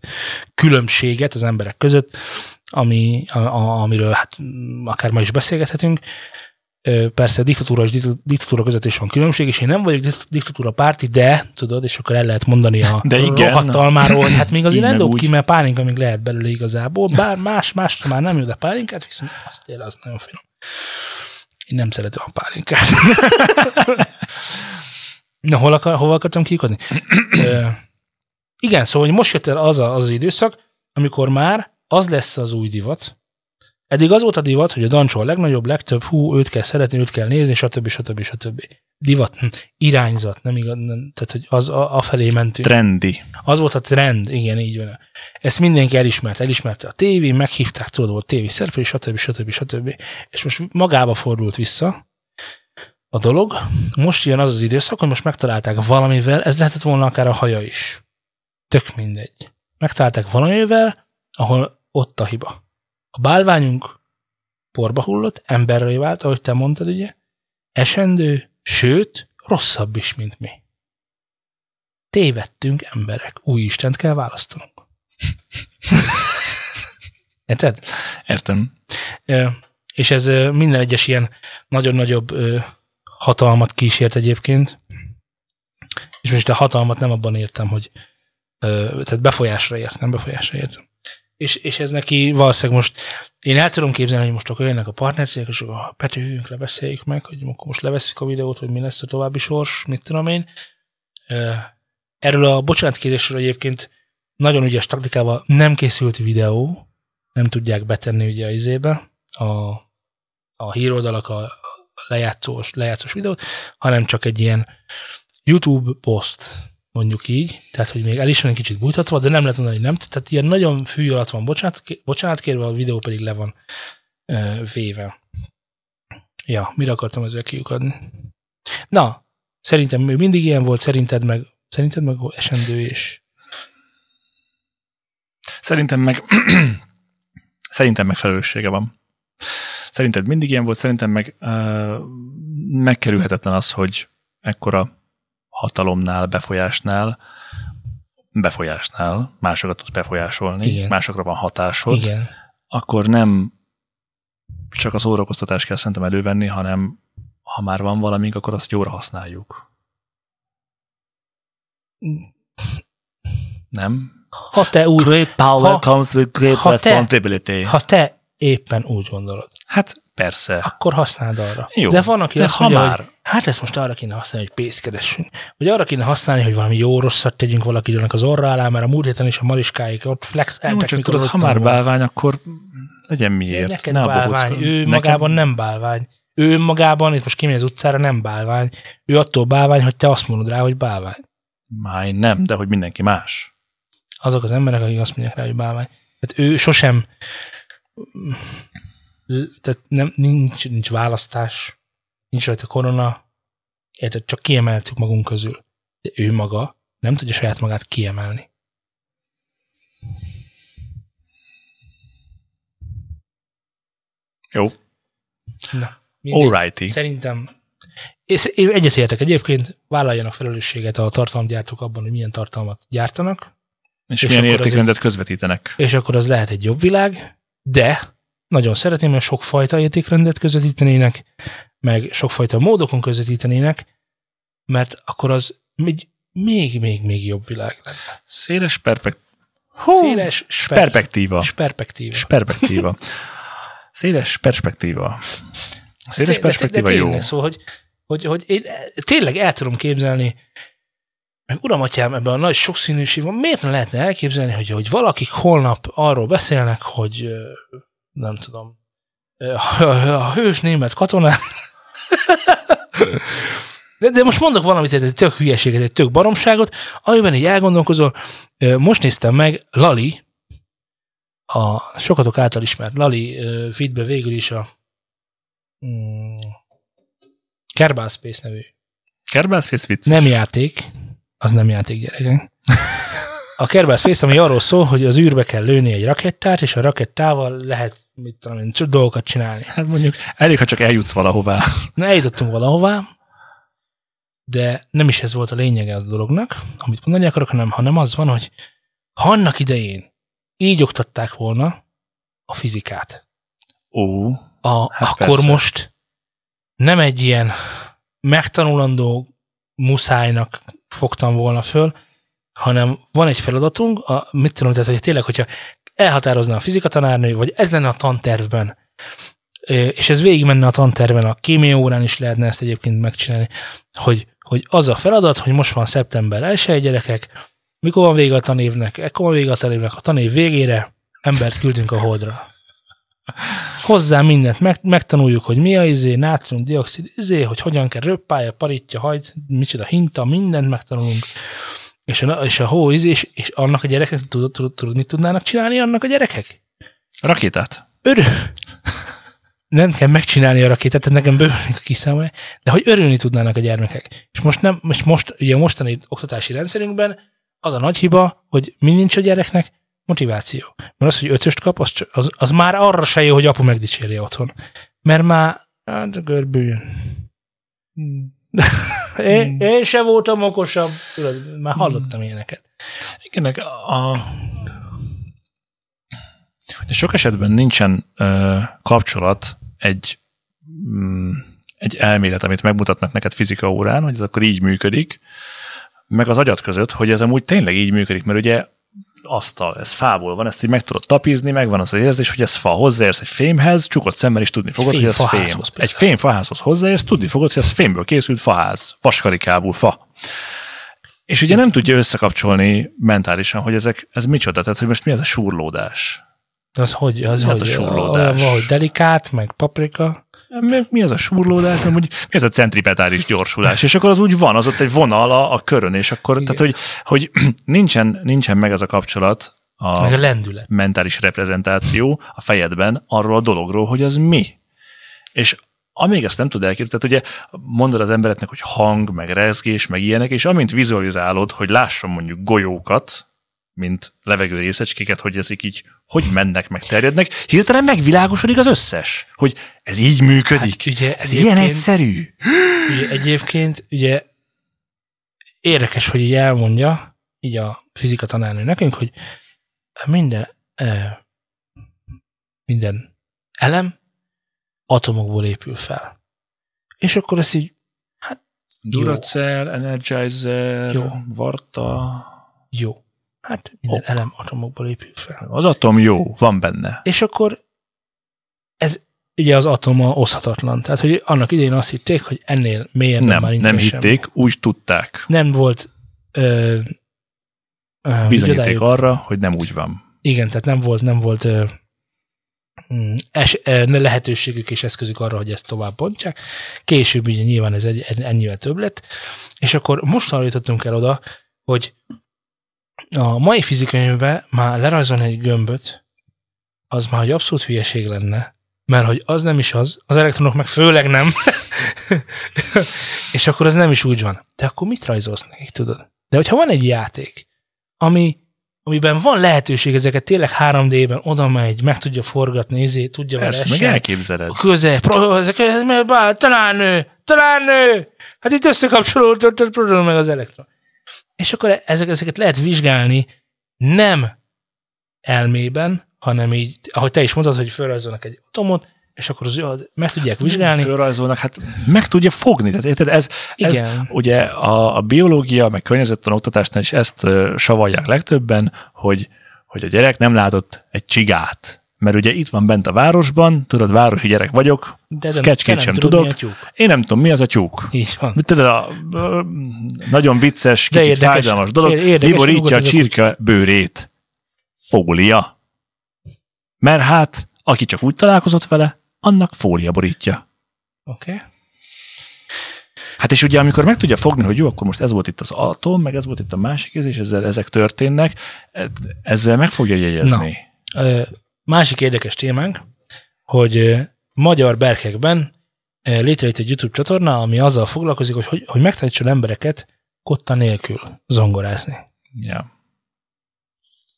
különbséget az emberek között, ami, a, a, amiről hát akár ma is beszélgethetünk. Persze diktatúra és dikta- diktatúra között is van különbség, és én nem vagyok dik- diktatúra párti, de tudod, és akkor el lehet mondani a De igen. rohadtalmáról, hogy hát még azért Így nem dob ki, mert pálinka még lehet belőle igazából, bár más, másra már nem jó, de pálinkát viszont azt tényleg az nagyon finom. Én nem szeretem a pálinkát. Na, hol akar, hova akartam kikodni? Igen, szóval hogy most jött el az a, az, az időszak, amikor már az lesz az új divat. Eddig az volt a divat, hogy a Dancsó a legnagyobb, legtöbb, hú, őt kell szeretni, őt kell nézni, stb. stb. stb. Divat, hm, irányzat, nem igaz, nem, tehát hogy az a, a felé mentünk. Trendi. Az volt a trend, igen, így van. Ezt mindenki elismert, elismerte a tévé, meghívták, tudod, volt tévé szereplő, stb. stb. stb. És most magába fordult vissza a dolog. Most jön az az időszak, hogy most megtalálták valamivel, ez lehetett volna akár a haja is. Tök mindegy. Megtalálták valamivel, ahol ott a hiba. A bálványunk porba hullott, emberré vált, ahogy te mondtad, ugye, esendő, sőt, rosszabb is, mint mi tévedtünk emberek. Új Istent kell választanunk. Érted? Értem. És ez minden egyes ilyen nagyon nagyobb hatalmat kísért egyébként. És most a hatalmat nem abban értem, hogy tehát befolyásra ért, nem befolyásra értem. És, és ez neki valószínűleg most, én el tudom képzelni, hogy most akkor jönnek a partnercégek, és a Petőjünk lebeszéljük meg, hogy akkor most leveszik a videót, hogy mi lesz a további sors, mit tudom én. Erről a bocsánatkérésről egyébként nagyon ügyes taktikával nem készült videó, nem tudják betenni ugye a izébe, a, a híroldalak a lejátszós, lejátszós videót, hanem csak egy ilyen YouTube poszt, mondjuk így, tehát hogy még el is van egy kicsit bújtatva, de nem lehet mondani, hogy nem. Tehát ilyen nagyon fű alatt van bocsánat, bocsánat kérve, a videó pedig le van ö, véve. Ja, mire akartam ezzel kiukadni? Na, szerintem még mindig ilyen volt, szerinted meg, szerinted meg esendő és... Szerintem meg szerintem meg felelőssége van. Szerinted mindig ilyen volt, szerintem meg uh, megkerülhetetlen az, hogy ekkora hatalomnál, befolyásnál, befolyásnál másokat tudsz befolyásolni, Igen. másokra van hatásod, Igen. akkor nem csak az szórakoztatást kell szerintem elővenni, hanem ha már van valami, akkor azt jóra használjuk. Nem? Ha te úgy... Great power ha, comes with great ha responsibility. Te, ha te éppen úgy gondolod. Hát persze. Akkor használd arra. Jó, de van, aki de azt mondja, már... hogy hát ezt most arra kéne használni, hogy pénzt keresünk. Vagy arra kéne használni, hogy valami jó rosszat tegyünk valakinek az orra alá, mert a múlt héten is a mariskáik ott flex Jó, csak tudod, ha már bálvány, akkor legyen miért. neked ne bálvány, ő nekem... magában nem bálvány. Ő magában, itt most kimegy az utcára, nem bálvány. Ő attól bálvány, hogy te azt mondod rá, hogy bálvány. Máj nem, de hogy mindenki más. Azok az emberek, akik azt mondják rá, hogy bálvány. Tehát ő sosem tehát nem, nincs, nincs választás, nincs rajta korona, érted, csak kiemeltük magunk közül. De ő maga nem tudja saját magát kiemelni. Jó. Na, Alrighty. Szerintem és én egyetértek egyébként, vállaljanak felelősséget a tartalomgyártók abban, hogy milyen tartalmat gyártanak. És, és milyen értékrendet közvetítenek. És akkor az lehet egy jobb világ, de nagyon szeretném, mert sokfajta értékrendet közvetítenének, meg sokfajta módokon közvetítenének, mert akkor az még, még, még, még jobb világ lenne. Széles perpekt... Hú, Széles sper... perspektíva. Perspektíva. Perspektíva. Széles perspektíva. Széles perspektíva de, de, de jó. Szóval, hogy, hogy, hogy én tényleg el tudom képzelni, meg uram atyám, ebben a nagy sokszínűség van, miért nem lehetne elképzelni, hogy, hogy valakik holnap arról beszélnek, hogy nem tudom, a, a hős német katonák. De, de most mondok valamit, egy tök hülyeséget, egy tök baromságot, amiben így elgondolkozol. Most néztem meg Lali, a sokatok által ismert Lali feedbe végül is a mm, Kerbal Space nevű. Kerbal Space vicc. Nem játék, az nem játék gyerekek. A Kerbal Space, ami arról szól, hogy az űrbe kell lőni egy rakettát, és a rakettával lehet, mit tudom én, dolgokat csinálni. Hát mondjuk elég, ha csak eljutsz valahová. Na, eljutottunk valahová, de nem is ez volt a lényege a dolognak, amit mondani akarok, hanem, hanem az van, hogy ha annak idején így oktatták volna a fizikát, Ó, a, hát akkor persze. most nem egy ilyen megtanulandó muszájnak fogtam volna föl, hanem van egy feladatunk, a, mit tudom, tehát, hogy tényleg, hogyha elhatározna a fizikatanárnő, vagy ez lenne a tantervben, és ez végig menne a tanterven, a kémia órán is lehetne ezt egyébként megcsinálni, hogy, hogy az a feladat, hogy most van szeptember 1 gyerekek, mikor van vége a tanévnek, ekkor van vége a tanévnek, a tanév végére embert küldünk a holdra. Hozzá mindent, meg, megtanuljuk, hogy mi a izé, nátrium-dioxid izé, hogy hogyan kell röppálja, paritja, hajt, micsoda hinta, mindent megtanulunk és a, és a hó és, és annak a gyerekek, tudod, tudod, tudod, mit tudnának csinálni annak a gyerekek? Rakétát. Örül. nem kell megcsinálni a rakétát, tehát nekem bővülnek a kiszámolja, de hogy örülni tudnának a gyermekek. És most nem, most, most ugye a mostani oktatási rendszerünkben az a nagy hiba, hogy mind nincs a gyereknek motiváció. Mert az, hogy ötöst kap, az, az, az már arra se jó, hogy apu megdicsérje otthon. Mert már, hát görbüljön. Hmm. Én, én se voltam okosabb. Tudod, már hallottam ilyeneket. Igen, a, sok esetben nincsen uh, kapcsolat egy, um, egy elmélet, amit megmutatnak neked fizika órán, hogy ez akkor így működik, meg az agyat között, hogy ez amúgy tényleg így működik, mert ugye asztal, ez fából van, ezt így meg tudod tapizni, megvan az az érzés, hogy ez fa, hozzáérsz egy fémhez, csukott szemmel is tudni fogod, Fém hogy ez fém. faházhoz Egy például. fém faházhoz hozzáérsz, tudni fogod, hogy ez fémből készült faház, vaskarikábú fa. És ugye nem tudja összekapcsolni mentálisan, hogy ezek, ez micsoda, tehát hogy most mi ez a súrlódás. Az hogy? Az Mi az hogy a surlódás? Olyan, hogy delikát, meg paprika. Mi, az a súrlódás, nem, hogy mi az a centripetális gyorsulás, és akkor az úgy van, az ott egy vonal a, a körön, és akkor, Igen. tehát hogy, hogy nincsen, nincsen meg az a kapcsolat, a Meg a lendület. mentális reprezentáció a fejedben arról a dologról, hogy az mi. És amíg ezt nem tud elképzelni, tehát ugye mondod az embereknek, hogy hang, meg rezgés, meg ilyenek, és amint vizualizálod, hogy lásson mondjuk golyókat, mint levegő részecskéket, hogy ezek így hogy mennek, meg terjednek, hirtelen megvilágosodik az összes, hogy ez így működik. Hát ugye ez ilyen egyszerű. Ugye egyébként ugye érdekes, hogy így elmondja, így a fizika tanárnő nekünk, hogy minden, eh, minden elem atomokból épül fel. És akkor ezt így, Duracell, Energizer, Jó. Varta. jó, hát minden Ok. elem atomokból épül fel. Az atom jó, van benne. És akkor ez ugye az atoma oszhatatlan. Tehát, hogy annak idején azt hitték, hogy ennél mélyebben Nem, már nem hitték, úgy tudták. Nem volt ö, ö, Bizonyíték csodájuk. arra, hogy nem úgy van. Igen, tehát nem volt, nem volt ö, mm, es, ö, ne lehetőségük és eszközük arra, hogy ezt tovább bontsák. Később ugye nyilván ez egy, ennyivel több lett. És akkor mostanra jutottunk el oda, hogy a mai fizikai már lerajzolni egy gömböt, az már egy abszolút hülyeség lenne, mert hogy az nem is az, az elektronok meg főleg nem, és akkor az nem is úgy van. De akkor mit rajzolsz nekik, tudod? De hogyha van egy játék, ami, amiben van lehetőség ezeket tényleg 3D-ben oda megy, meg tudja forgatni, izé, tudja vele Persze, meg essen, elképzeled. köze, pro, ezek, talán nő, talán nő, hát itt összekapcsolódott meg az elektron. És akkor ezek, ezeket lehet vizsgálni nem elmében, hanem így, ahogy te is mondtad, hogy felrajzolnak egy atomot, és akkor az, meg tudják vizsgálni. Fölrajzolnak, hát meg tudja fogni. Tehát érted, ez, ez Igen. ugye a, a biológia, meg környezetten oktatásnál is ezt ö, savalják legtöbben, hogy, hogy a gyerek nem látott egy csigát. Mert ugye itt van bent a városban, tudod, városi gyerek vagyok, De nem sem tudod, tudok. a. Én nem tudom, mi az a tyúk. Így van. Tudod, a, ö, nagyon vicces, De kicsit érdekes- fájdalmas dolog, ér- érdekes, mi borítja nyugodt a ez a csirke bőrét? Fólia. Mert hát, aki csak úgy találkozott vele, annak fólia borítja. Oké. Okay. Hát és ugye amikor meg tudja fogni, hogy jó, akkor most ez volt itt az atom, meg ez volt itt a másik és ezzel, ezek történnek, ezzel meg fogja jegyezni. Ö, Másik érdekes témánk, hogy magyar berkekben létrejött egy YouTube csatorna, ami azzal foglalkozik, hogy hogy, hogy megtanítson embereket kotta nélkül zongorázni. Ja.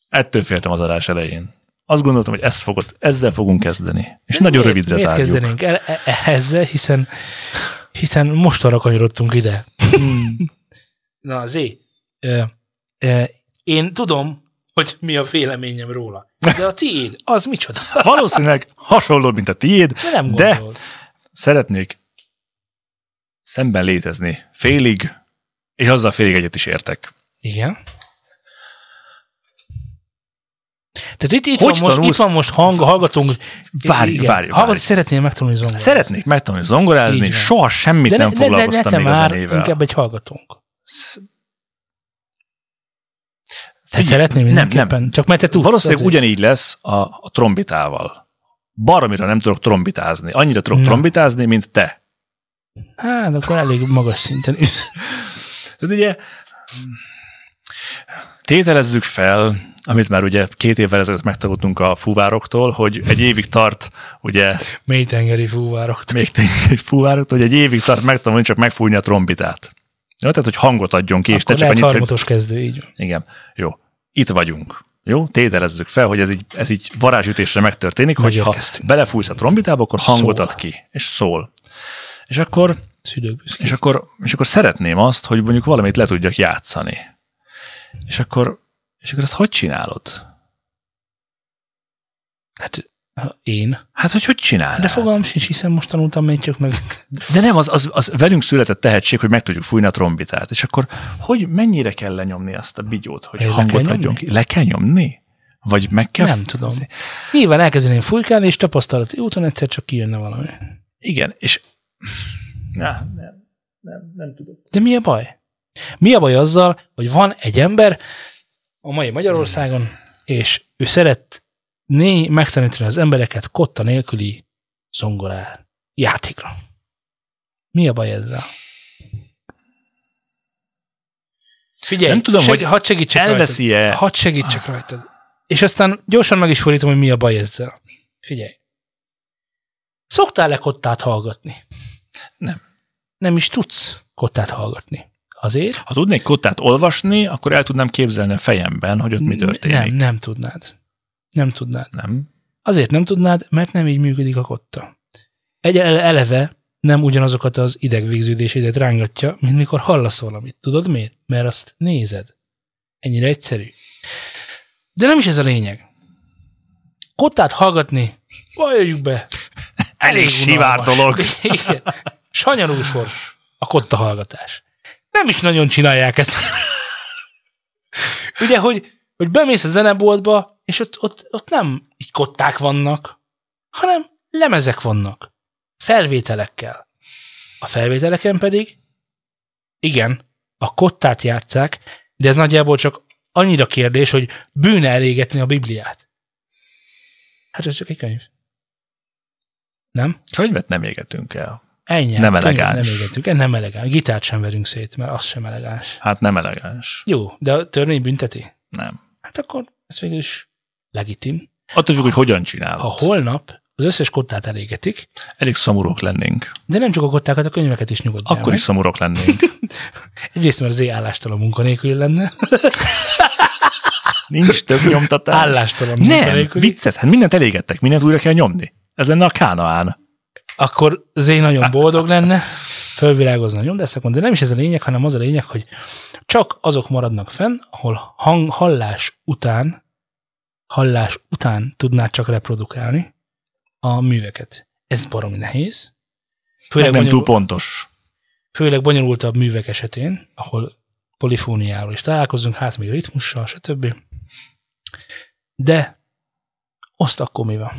Ettől féltem az adás elején. Azt gondoltam, hogy ezt fogod, ezzel fogunk kezdeni. És nagyon miért, rövidre miért zárjuk. kezdenénk el e- e- ezzel, hiszen, hiszen most arra kanyarodtunk ide. Na, Zé, én tudom, hogy mi a véleményem róla. De a tiéd, az micsoda? Valószínűleg hasonló, mint a tiéd, De nem de gondolod. szeretnék szemben létezni félig, és azzal félig egyet is értek. Igen. Tehát itt, itt, Hogy van most, tanulsz? itt van most hang, hallgatunk. Várj, várj, várj. szeretném megtanulni zongorázni. Szeretnék megtanulni zongorázni, Így soha semmit de, nem ne, de, de, de foglalkoztam te még már inkább egy hallgatónk. Te szeretném nem, mindenképpen, nem. csak mert te tudsz. Valószínűleg azért. ugyanígy lesz a, a trombitával. Baromira nem tudok trombitázni. Annyira tudok trombitázni, mint te. Hát, akkor elég magas szinten üsz. Ez ugye tételezzük fel, amit már ugye két évvel ezelőtt megtanultunk a fuvároktól, hogy egy évig tart, ugye Mélytengeri fúvárok. még egy fuvároktól, hogy egy évig tart megtanulni csak megfújni a trombitát. Jó, tehát, hogy hangot adjon ki, és Akkor ne csak annyit, hogy... kezdő, így van. Igen, jó. Itt vagyunk. Jó, tételezzük fel, hogy ez így, ez így varázsütésre megtörténik, hogy ha belefújsz a trombitába, akkor hangot Szól. ad ki, és szól. És akkor, és akkor, és akkor szeretném azt, hogy mondjuk valamit le tudjak játszani. És akkor, és akkor ezt hogy csinálod? Hát Én. Hát, hogy hogy csinálnád? De fogalmam sincs, hiszen most tanultam még csak meg. De nem, az, az, az velünk született tehetség, hogy meg tudjuk fújni a trombitát. És akkor hogy mennyire kell lenyomni azt a bigyót, hogy Le kell hangot nyomni? adjon ki? Le kell nyomni? Vagy meg kell... Nem tudom. Nyilván elkezdeném fújkálni, és tapasztalati úton egyszer csak kijönne valami. Igen, és... Na, nem, nem, nem tudom. De mi a baj? Mi a baj azzal, hogy van egy ember a mai Magyarországon, és ő szeretné megtanítani az embereket kotta nélküli zongorá játékra. Mi a baj ezzel? Figyelj, Nem tudom, hogy hadd segítsek elveszi-e- rajtad. Hadd segítsek rajtad. És aztán gyorsan meg is fordítom, hogy mi a baj ezzel. Figyelj. Szoktál-e kottát hallgatni? Nem. Nem is tudsz kottát hallgatni. Azért? Ha tudnék kottát olvasni, akkor el tudnám képzelni a fejemben, hogy ott mi történik. Nem, nem tudnád. Nem tudnád. nem. Azért nem tudnád, mert nem így működik a kotta. Egy ele- eleve nem ugyanazokat az idegvégződésédet rángatja, mint mikor hallasz valamit. Tudod miért? Mert azt nézed. Ennyire egyszerű. De nem is ez a lényeg. Kottát hallgatni, valljuk be, Elég sivár dolog. Igen. Sanyarú sors a kotta hallgatás. Nem is nagyon csinálják ezt. Ugye, hogy, hogy bemész a zeneboltba, és ott, ott, ott nem így kották vannak, hanem lemezek vannak. Felvételekkel. A felvételeken pedig, igen, a kottát játszák, de ez nagyjából csak annyira kérdés, hogy bűne elégetni a Bibliát. Hát ez csak egy könyv. Nem? Könyvet nem égetünk el. Ennyi. Nem hát elegáns. Nem égetünk. Ez nem elegáns. Gitárt sem verünk szét, mert az sem elegáns. Hát nem elegáns. Jó, de a törvény bünteti? Nem. Hát akkor ez végül is legitim. Attól függ, hogy hogyan csinálod. Ha holnap az összes kottát elégetik, Elég szomorúk lennénk. de nem csak a kottákat, a könyveket is nyugodjál Akkor meg. is szomorúk lennénk. Egyrészt, mert az állástalan munkanélküli lenne. Nincs több nyomtatás. Állástalan Nem, vicces, hát mindent elégettek, mindent újra kell nyomni. Ez lenne a kánaán. Akkor Zé nagyon boldog lenne, fölvirágozna a nyomdászakon, de nem is ez a lényeg, hanem az a lényeg, hogy csak azok maradnak fenn, ahol hang, hallás után, hallás után tudnád csak reprodukálni a műveket. Ez baromi nehéz. Főleg, nem túl bonyolul, pontos. főleg bonyolultabb művek esetén, ahol polifóniával is találkozunk, hát még ritmussal, stb. De azt akkor mi van?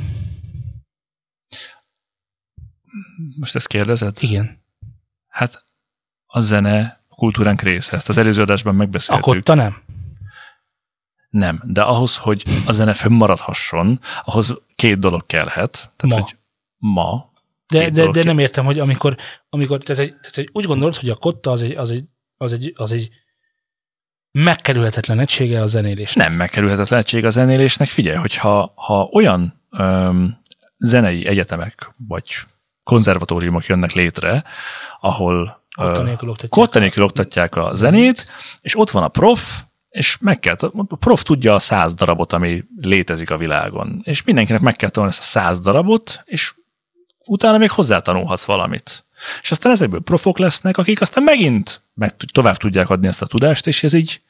Most ezt kérdezed? Igen. Hát a zene a kultúránk része. Ezt az előző adásban megbeszéltük. kotta nem. Nem, de ahhoz, hogy a zene fönnmaradhasson, ahhoz két dolog kellhet. Tehát, Ma. hogy ma. De, de, de nem értem, hogy amikor, amikor tehát, egy, tehát egy, úgy gondolod, hogy a kotta az egy, az egy, az egy, az egy megkerülhetetlen egysége a zenélésnek. Nem megkerülhetetlen egység a zenélésnek. Figyelj, hogyha ha olyan öm, zenei egyetemek vagy konzervatóriumok jönnek létre, ahol kotta nélkül oktatják a zenét, és ott van a prof, és meg kell, a prof tudja a száz darabot, ami létezik a világon. És mindenkinek meg kell tanulni ezt a száz darabot, és utána még hozzátanulhatsz valamit. És aztán ezekből profok lesznek, akik aztán megint meg tovább tudják adni ezt a tudást, és ez így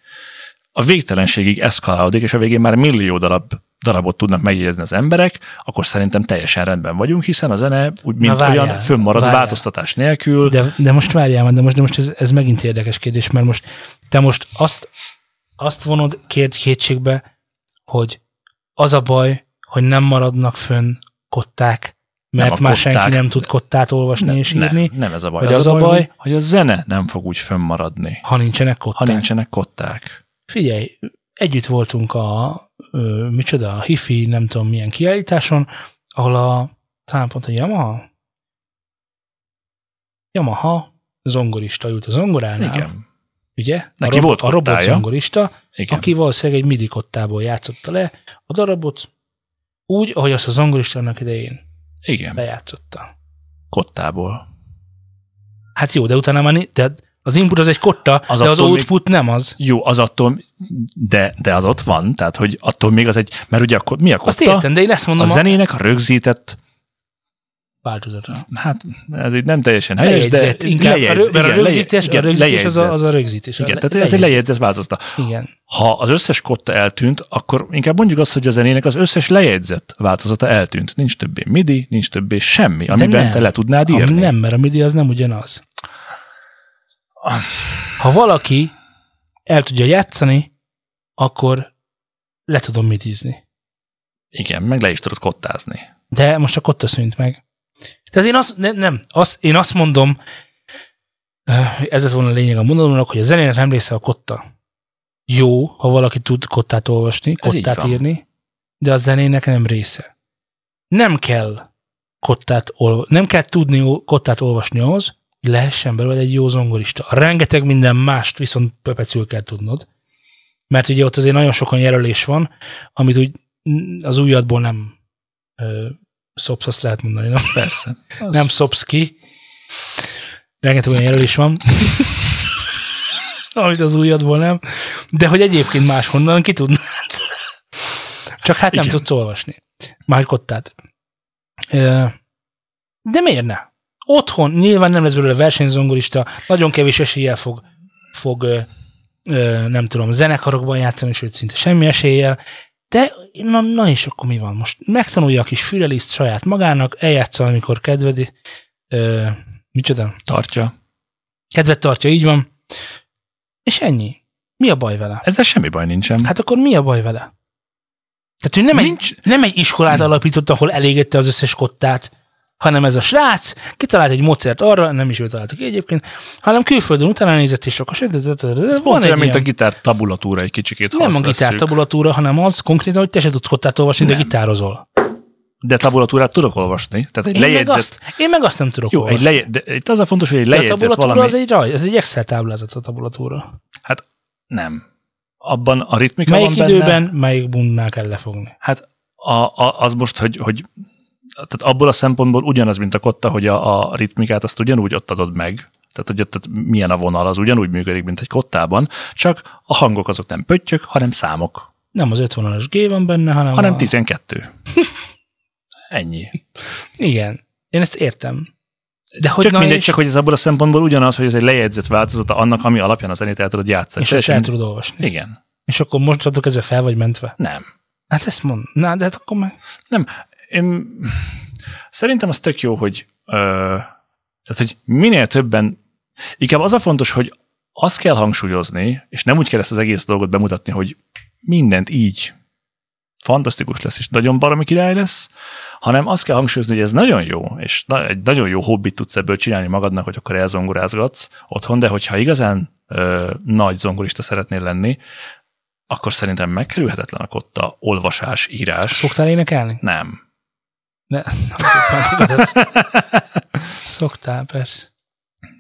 a végtelenségig eszkalálódik, és a végén már millió darab, darabot tudnak megjegyezni az emberek, akkor szerintem teljesen rendben vagyunk, hiszen a zene úgy mint várjál, olyan fönnmarad várjál. változtatás nélkül. De, de most várjál de most, de most ez, ez megint érdekes kérdés, mert most te most azt, azt vonod két, kétségbe, hogy az a baj, hogy nem maradnak fönn kották, mert Nem már senki kották. nem tud kottát olvasni és írni, Nem, nem ez a baj. Hogy az, az a baj, baj- hogy- hogy a zene nem fog úgy fönnmaradni, ha nincsenek kották. ha nincsenek kották. Figyelj, együtt voltunk a, ö, micsoda, a hifi, nem tudom milyen kiállításon, ahol a, talán pont a Yamaha, Yamaha zongorista ült a zongoránál, Igen. Ugye? Neki a, volt a robot zongorista, Igen. aki valószínűleg egy midi kottából játszotta le a darabot, úgy, ahogy azt a zongorista annak idején Igen. lejátszotta. Kottából. Hát jó, de utána már, de az input az egy kotta, Az de az attól még- output nem az. Jó, az attól, de, de az ott van, tehát hogy attól még az egy, mert ugye akkor mi a Azt kotta? értem, de én ezt mondom, a, zenének a rögzített a változatra. Hát ez így nem teljesen helyes, Lejegyzett, de inkább, lejegyz, a, rö- mert a igen, rögzítés, igen, a rögzítés az, a, az a lejegyzett. rögzítés. Igen, A tehát ez egy lejegyzett változata. Igen. Ha az összes kotta eltűnt, akkor inkább mondjuk azt, hogy a zenének az összes lejegyzett változata eltűnt. Nincs többé MIDI, nincs többé semmi, amiben nem. te le tudnád írni. nem, mert a MIDI az nem ugyanaz. Ha valaki el tudja játszani, akkor le tudom midizni. Igen, meg le is tudod kottázni. De most a kotta szűnt meg. Tehát én azt, ne, nem, azt, én azt mondom, eh, ez lett volna a lényeg a mondatomnak, hogy a zenének nem része a kotta. Jó, ha valaki tud kottát olvasni, Ez kottát írni, de a zenének nem része. Nem kell kottát, olva- nem kell tudni kottát olvasni ahhoz, hogy lehessen belőle egy jó zongorista. Rengeteg minden mást viszont pöpecül kell tudnod. Mert ugye ott azért nagyon sokan jelölés van, amit úgy az újadból nem szopsz, azt lehet mondani, nem? Persze. Az Nem szopsz ki. Rengeteg olyan jelölés van. Amit az újadból nem. De hogy egyébként máshonnan ki tudnád. Csak hát nem Igen. tudsz olvasni. Már kottát. De miért ne? Otthon nyilván nem lesz belőle versenyzongorista, nagyon kevés eséllyel fog, fog nem tudom, zenekarokban játszani, sőt szinte semmi eséllyel, de na, na és akkor mi van most? Megtanulja a kis füreliszt saját magának, eljátsza, amikor kedvedi. Ö, micsoda? tartja. Kedvet tartja, így van. És ennyi. Mi a baj vele? Ezzel semmi baj nincsen. Hát akkor mi a baj vele? Tehát ő nem, egy, Nincs- nem egy iskolát alapított, ahol elégette az összes kottát, hanem ez a srác kitalált egy módszert arra, nem is ő találta ki egyébként, hanem külföldön utána nézett, és akkor Ez pont egy olyan, mint a gitár tabulatúra egy kicsikét. nem a gitár tabulatúra, hanem az konkrétan, hogy te se tudsz kottát olvasni, de Nem. gitározol. De tabulatúrát tudok olvasni. Tehát egy Én meg, lejegyzett... azt, én meg azt nem tudok Jó, egy olvasni. leje, de itt az a fontos, hogy egy De a lejegyzett tabulatúra valami... az egy raj, ez egy Excel táblázat a tabulatúra. Hát nem. Abban a ritmika Melyik van benne. időben, melyik bundnál kell lefogni. Hát a, a, az most, hogy, hogy tehát abból a szempontból ugyanaz, mint a kotta, hogy a, a ritmikát azt ugyanúgy ott adod meg. Tehát, hogy ott tehát milyen a vonal, az ugyanúgy működik, mint egy kottában, csak a hangok azok nem pöttyök, hanem számok, Nem az 50-as G van benne, hanem, hanem a... 12. Ennyi. Igen, én ezt értem. De hogy Csak mindegy, és, csak hogy ez abból a szempontból ugyanaz, hogy ez egy lejegyzett változata annak, ami alapján a zenét el tudod játszani. és ezt el tudod olvasni. Igen. És akkor mostantól kezdve fel vagy mentve. Nem. Hát ezt mond. Na, de hát akkor meg... Nem. Én, szerintem az tök jó, hogy, ö, tehát, hogy minél többen, inkább az a fontos, hogy azt kell hangsúlyozni, és nem úgy kell ezt az egész dolgot bemutatni, hogy mindent így fantasztikus lesz, és nagyon baromi király lesz, hanem azt kell hangsúlyozni, hogy ez nagyon jó, és na, egy nagyon jó hobbit tudsz ebből csinálni magadnak, hogy akkor elzongorázgatsz otthon, de hogyha igazán ö, nagy zongorista szeretnél lenni, akkor szerintem megkerülhetetlen a kotta olvasás, írás. Szoktál énekelni? Nem. Ne. Szoktál, persze.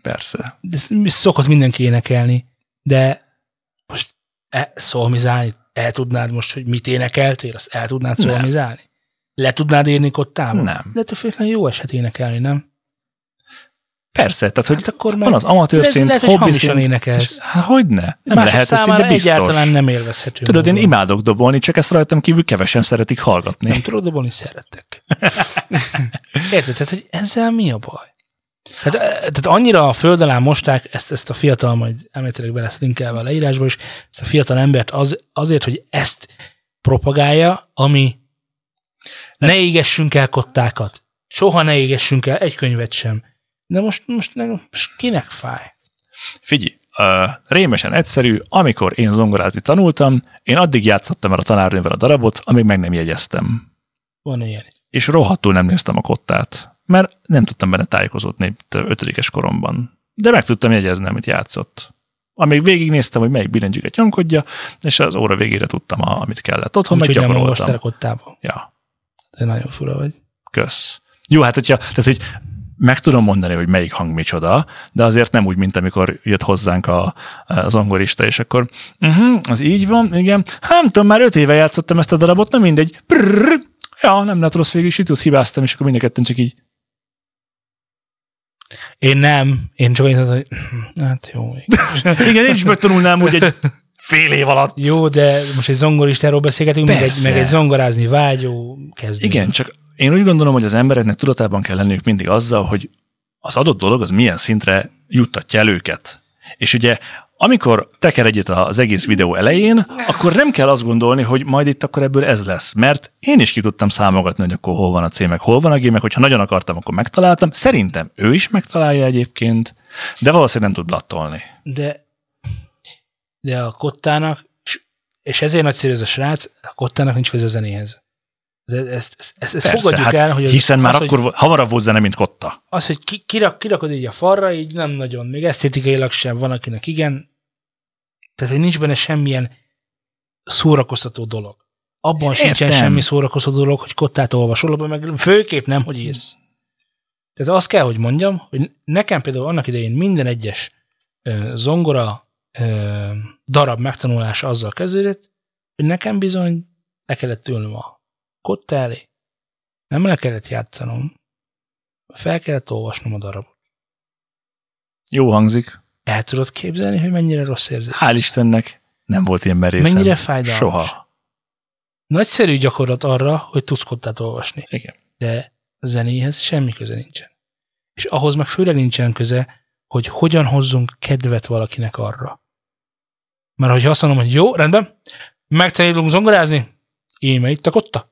Persze. De szokott mindenki énekelni, de most e, szolmizálni, el tudnád most, hogy mit énekeltél, azt el tudnád Nem. szolmizálni? Le tudnád érni kottában? Nem. De ettől jó eset énekelni, nem? Persze, tehát hogy Hát akkor meg- van az amatőr szint, hobbi szint. énekelsz. Hát hogyne? Nem Mások lehet ez szinte biztos. egyáltalán nem élvezhető. Tudod, én módon. imádok dobolni, csak ezt rajtam kívül kevesen szeretik hallgatni. Nem tudod dobolni, szerettek. Érted? Tehát, hogy ezzel mi a baj? Tehát, eh, tehát annyira a föld alá mosták ezt, ezt a fiatal, majd elméletileg be lesz linkelve a leírásba is, ezt a fiatal embert az, azért, hogy ezt propagálja, ami ne égessünk el kottákat. Soha ne égessünk el egy könyvet sem. De most, most, nem, most kinek fáj? Figyelj, uh, rémesen egyszerű, amikor én zongorázni tanultam, én addig játszottam el a tanárnővel a darabot, amíg meg nem jegyeztem. Van ilyen. És rohadtul nem néztem a kottát, mert nem tudtam benne tájékozódni ötödikes koromban. De meg tudtam jegyezni, amit játszott. Amíg végignéztem, hogy melyik billentyűket nyomkodja, és az óra végére tudtam, amit kellett. Otthon meg Úgyhogy nem gyakoroltam. olvastál a kottába. Ja. De nagyon fura vagy. Kösz. Jó, hát hogyha, tehát, hogy meg tudom mondani, hogy melyik hang micsoda, de azért nem úgy, mint amikor jött hozzánk a, az zongorista, és akkor uh-huh, az így van, igen. Hát nem tudom, már öt éve játszottam ezt a darabot, nem mindegy. Prrr, ja, nem lett rossz végig, itt hibáztam, és akkor mind a csak így. Én nem. Én csak olyan, hogy hát jó. Igen, én is megtanulnám úgy egy fél év alatt. Jó, de most egy zongoristáról beszélgetünk, meg egy, Persze. meg egy zongorázni vágyó kezdő. Igen, csak én úgy gondolom, hogy az embereknek tudatában kell lenniük mindig azzal, hogy az adott dolog az milyen szintre juttatja el őket. És ugye amikor teker egyet az egész videó elején, akkor nem kell azt gondolni, hogy majd itt akkor ebből ez lesz. Mert én is ki tudtam számogatni, hogy akkor hol van a C, meg hol van a G, meg hogyha nagyon akartam, akkor megtaláltam. Szerintem ő is megtalálja egyébként, de valószínűleg nem tud blattolni. De, de a kottának, és ezért nagyszerű ez a srác, a kottának nincs köze a zenéhez. De ezt, ezt, ezt, ezt Persze, fogadjuk hát el, hogy az, hiszen már az, akkor hogy, hamarabb volt zene, mint Kotta. az, hogy ki, kirak, kirakod így a falra, így nem nagyon, még esztétikailag sem van, akinek igen. Tehát, hogy nincs benne semmilyen szórakoztató dolog. Abban Értem. sincsen semmi szórakoztató dolog, hogy kottát olvasol, abban meg főképp nem, hogy írsz. Tehát azt kell, hogy mondjam, hogy nekem például annak idején minden egyes ö, zongora ö, darab megtanulása azzal kezdődött, hogy nekem bizony le kellett ülnöm a kotta elé, nem le kellett játszanom, fel kellett olvasnom a darabot. Jó hangzik. El tudod képzelni, hogy mennyire rossz érzés? Hál' Istennek nem volt ilyen merészem. Mennyire fájdalmas? Soha. Nagyszerű gyakorlat arra, hogy tudsz kottát olvasni. Igen. De a zenéhez semmi köze nincsen. És ahhoz meg főleg nincsen köze, hogy hogyan hozzunk kedvet valakinek arra. Mert hogyha azt mondom, hogy jó, rendben, megtanulunk zongorázni, íme itt a kotta.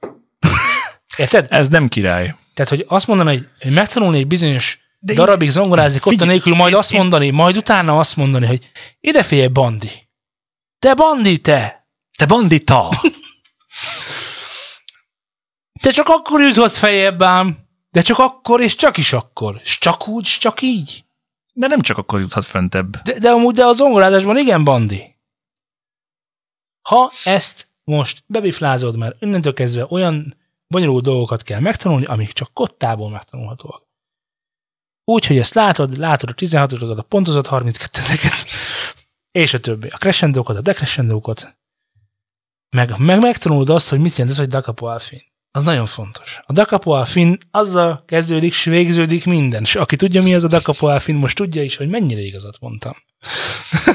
Érted? Ez nem király. Tehát, hogy azt mondani, hogy- hogy megtanulni egy bizonyos De darabig zongorázni Figyelj, nélkül, majd én- azt mondani, majd utána azt mondani, hogy ide figyelj, Bandi. Te Bandi, te! Te bandita! Te csak akkor juthatsz fejebb ám, de csak akkor, és csak is akkor. És csak úgy, és csak így. De nem csak akkor juthat föntebb. De, de amúgy, de a zongorázásban igen, Bandi. Ha ezt most bebiflázod, mert innentől kezdve olyan bonyolult dolgokat kell megtanulni, amik csak kottából megtanulhatóak. Úgy, hogy ezt látod, látod a 16 a pontozott 32 eket és a többi. A crescendókat, a decrescendókat, meg, meg megtanulod azt, hogy mit jelent ez, hogy da capo fin. Az nagyon fontos. A da capo al fin azzal kezdődik, és végződik minden. És aki tudja, mi az a da capo fin, most tudja is, hogy mennyire igazat mondtam.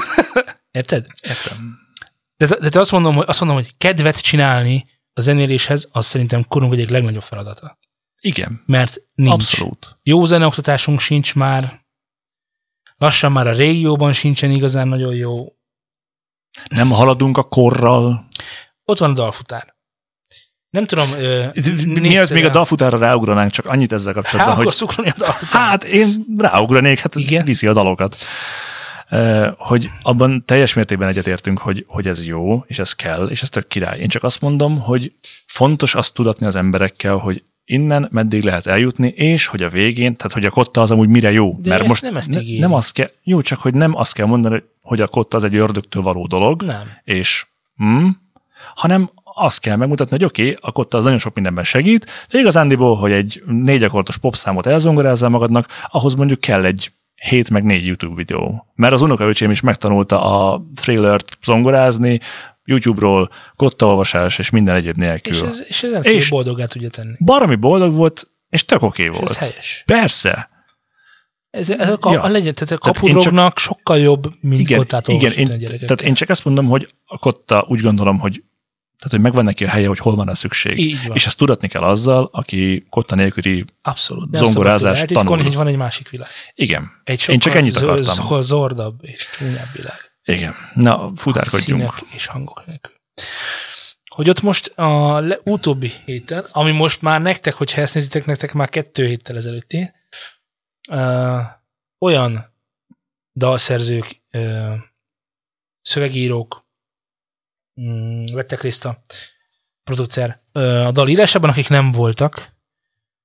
Érted? Értem. De, de te azt mondom, hogy, azt mondom, hogy kedvet csinálni a zenéléshez, az szerintem korunk egyik legnagyobb feladata. Igen. Mert nincs. Abszolút. Jó zeneoktatásunk sincs már, lassan már a régióban sincsen igazán nagyon jó. Nem haladunk a korral. Ott van a dalfutár. Nem tudom, Miért még a dalfutára ráugranánk, csak annyit ezzel kapcsolatban, hogy ugrani a dalfutár? hát én ráugranék, hát. Igen. viszi a dalokat. Hogy abban teljes mértékben egyetértünk, hogy, hogy ez jó, és ez kell, és ez tök király. Én csak azt mondom, hogy fontos azt tudatni az emberekkel, hogy innen meddig lehet eljutni, és hogy a végén, tehát hogy a kotta az amúgy mire jó. De Mert most nem ezt ígéri. nem azt kell, jó, csak hogy nem azt kell mondani, hogy a kotta az egy ördögtől való dolog, Nem. és hm, hanem azt kell megmutatni, hogy oké, okay, a kotta az nagyon sok mindenben segít, de igazándiból, hogy egy négy akkordos popszámot elzongorázzál magadnak, ahhoz mondjuk kell egy 7 meg 4 YouTube videó. Mert az unokaöcsém is megtanulta a thrillert zongorázni, YouTube-ról, kottaolvasás és minden egyéb nélkül. És ez, és ez És- boldoggá tudja tenni. Baromi boldog volt, és tök oké okay És ez volt. helyes. Persze. Ez, ez a, Ja. a legyen, tehát a kapudrognak sokkal jobb, mint Igen, kottát igen én, tehát én csak ezt mondom, hogy a kotta úgy gondolom, hogy tehát, hogy megvan neki a helye, hogy hol van a szükség. Így van. És ezt tudatni kell azzal, aki kotta nélküli, Abszolút. Nem zongorázást tanul. hogy van egy másik világ. igen, Egy Én csak ennyit akartam. Sokkal zordabb és csúnyább világ. igen. Na, futárkodjunk. Színek és hangok nélkül. Hogy ott most a le, utóbbi héten, ami most már nektek, hogyha ezt nézitek, nektek már kettő héttel ezelőtti, uh, olyan dalszerzők, uh, szövegírók mm, vettek részt a producer a dal írásában, akik nem voltak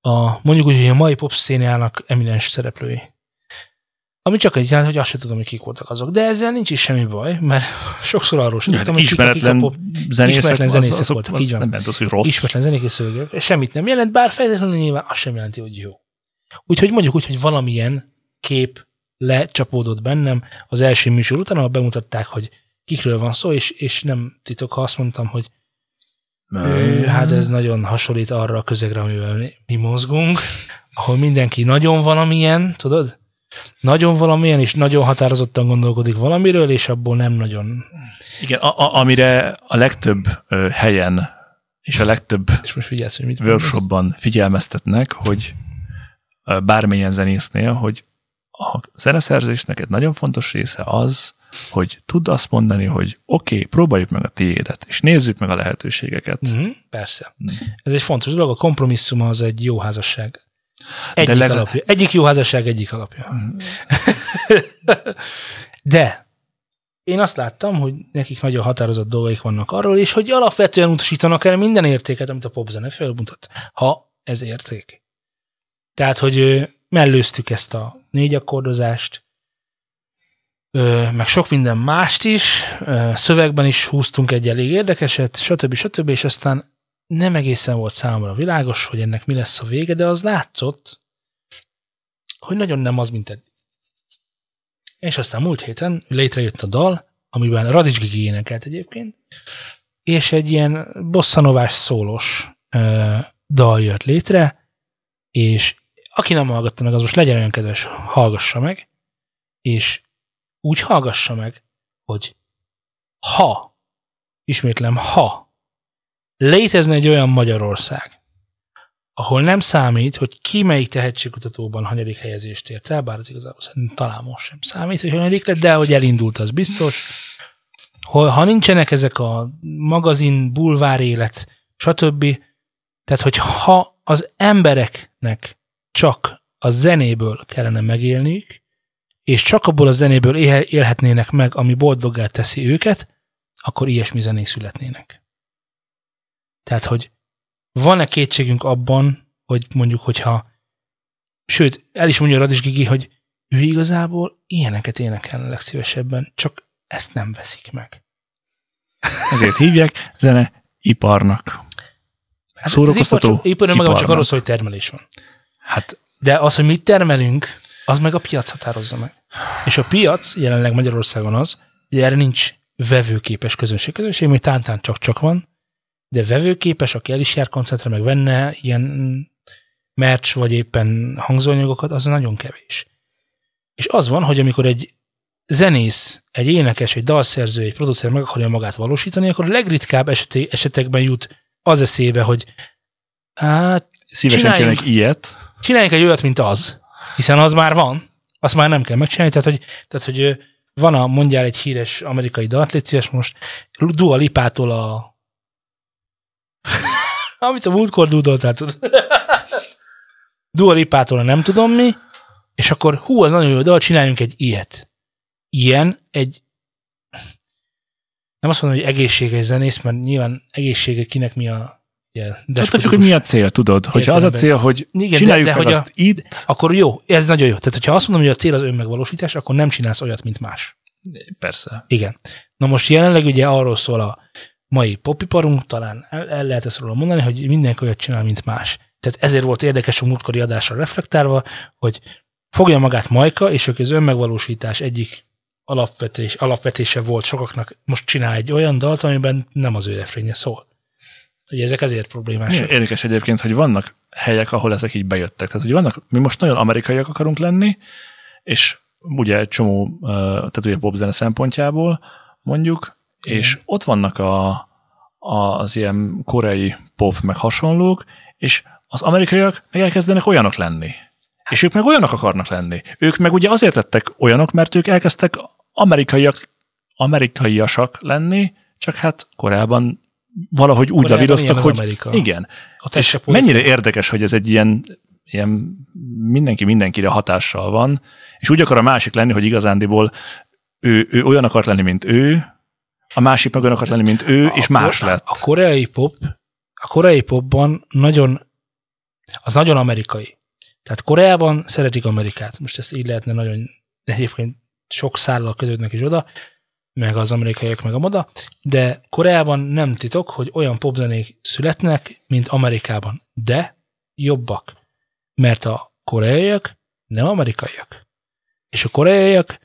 a mondjuk úgy, hogy a mai pop szénának eminens szereplői. Ami csak egy jelent, hogy azt sem tudom, hogy kik voltak azok. De ezzel nincs is semmi baj, mert sokszor arról sem tudtam, hogy kik, ismeretlen pop, zenészek, ismeretlen voltak, az így van. Nem ment az, hogy rossz. ismeretlen zenék és szövegek. Semmit nem jelent, bár feltétlenül nyilván az sem jelenti, hogy jó. Úgyhogy mondjuk úgy, hogy valamilyen kép lecsapódott bennem az első műsor után, ahol bemutatták, hogy kikről van szó, és, és nem titok, ha azt mondtam, hogy ő, hát ez nagyon hasonlít arra a közegre, amivel mi, mozgunk, ahol mindenki nagyon valamilyen, tudod? Nagyon valamilyen, és nagyon határozottan gondolkodik valamiről, és abból nem nagyon. Igen, a, a, amire a legtöbb ö, helyen és a legtöbb És most figyelsz, hogy mit mondasz. workshopban figyelmeztetnek, hogy bármilyen zenésznél, hogy a zeneszerzésnek egy nagyon fontos része az, hogy tudd azt mondani, hogy oké, okay, próbáljuk meg a tiédet, és nézzük meg a lehetőségeket. Mhm, persze. Ez egy fontos dolog, a kompromisszum az egy jó házasság. Egyik, legalább- alapja. egyik jó házasság egyik alapja. Mhm. De én azt láttam, hogy nekik nagyon határozott dolgaik vannak arról, és hogy alapvetően utasítanak el minden értéket, amit a popzene felmutat, ha ez érték. Tehát, hogy mellőztük ezt a négy akkordozást, meg sok minden mást is, szövegben is húztunk egy elég érdekeset, stb. stb. és aztán nem egészen volt számomra világos, hogy ennek mi lesz a vége, de az látszott, hogy nagyon nem az, mint eddig. És aztán múlt héten létrejött a dal, amiben Radics Gigi énekelt egyébként, és egy ilyen bosszanovás szólos ö, dal jött létre, és aki nem hallgatta meg, az most legyen olyan kedves, hallgassa meg, és úgy hallgassa meg, hogy ha, ismétlem, ha létezne egy olyan Magyarország, ahol nem számít, hogy ki melyik tehetségkutatóban hanyadik helyezést ért el, bár az igazából szerintem talán most sem számít, hogy hanyadik lett, de hogy elindult, az biztos. Hol, ha nincsenek ezek a magazin, bulvár élet, stb. Tehát, hogy ha az embereknek csak a zenéből kellene megélniük, és csak abból a zenéből él- élhetnének meg, ami boldoggá teszi őket, akkor ilyesmi zenék születnének. Tehát, hogy van-e kétségünk abban, hogy mondjuk, hogyha sőt, el is mondja Radis Gigi, hogy ő igazából ilyeneket énekelne legszívesebben, csak ezt nem veszik meg. Ezért hívják zeneiparnak. Hát az Szórakoztató ipar, ipar önmagában csak iparnak. arról szól, hogy termelés van. Hát De az, hogy mit termelünk, az meg a piac határozza meg. És a piac jelenleg Magyarországon az, hogy erre nincs vevőképes közönség. Közönség még tántán csak-csak van, de vevőképes, aki el is jár koncertre, meg venne ilyen merch, vagy éppen hangzóanyagokat, az nagyon kevés. És az van, hogy amikor egy zenész, egy énekes, egy dalszerző, egy producer meg akarja magát valósítani, akkor a legritkább eseti, esetekben jut az eszébe, hogy hát szívesen Csináljunk. csinálják ilyet. csináljunk egy olyat, mint az, hiszen az már van, azt már nem kell megcsinálni, tehát hogy, tehát, hogy van a, mondjál egy híres amerikai dalt, légy most, Dua Lipától a amit a múltkor dúdoltál, tudod. Dua Lipától a nem tudom mi, és akkor hú, az nagyon jó dal, csináljunk egy ilyet. Ilyen egy nem azt mondom, hogy egészséges zenész, mert nyilván egészsége kinek mi a ugye, Attól függ, hogy mi a cél, tudod? Hogyha az a cél, hogy Igen, de- csináljuk de meg hogy a- azt itt, akkor jó, ez nagyon jó. Tehát, hogyha azt mondom, hogy a cél az önmegvalósítás, akkor nem csinálsz olyat, mint más. persze. Igen. Na most jelenleg ugye arról szól a mai popiparunk, talán el, el lehet ezt róla mondani, hogy mindenki olyat csinál, mint más. Tehát ezért volt érdekes a múltkori adásra reflektálva, hogy fogja magát Majka, és ők az önmegvalósítás egyik alapvetés, alapvetése volt sokaknak, most csinál egy olyan dalt, amiben nem az ő refrénye szól. Ugye ezek ezért problémásak. Érdekes egyébként, hogy vannak helyek, ahol ezek így bejöttek. Tehát, hogy vannak, mi most nagyon amerikaiak akarunk lenni, és ugye egy csomó, tehát ugye popzene szempontjából mondjuk, Igen. és ott vannak a, a, az ilyen koreai pop meg hasonlók, és az amerikaiak meg elkezdenek olyanok lenni. És ők meg olyanok akarnak lenni. Ők meg ugye azért lettek olyanok, mert ők elkezdtek amerikaiak, amerikaiasak lenni, csak hát Koreában valahogy úgy lavíroztak, hogy Amerika. igen. Ez És mennyire érdekes, hogy ez egy ilyen, ilyen mindenki mindenkire hatással van, és úgy akar a másik lenni, hogy igazándiból ő, ő olyan akart lenni, mint ő, a másik meg olyan akart lenni, mint ő, és A más kor- lett. A koreai pop, a koreai popban nagyon, az nagyon amerikai. Tehát Koreában szeretik Amerikát. Most ezt így lehetne nagyon, egyébként sok szállal kötődnek is oda, meg az amerikaiak, meg a moda, de Koreában nem titok, hogy olyan popzenék születnek, mint Amerikában. De jobbak. Mert a koreaiak nem amerikaiak. És a koreaiak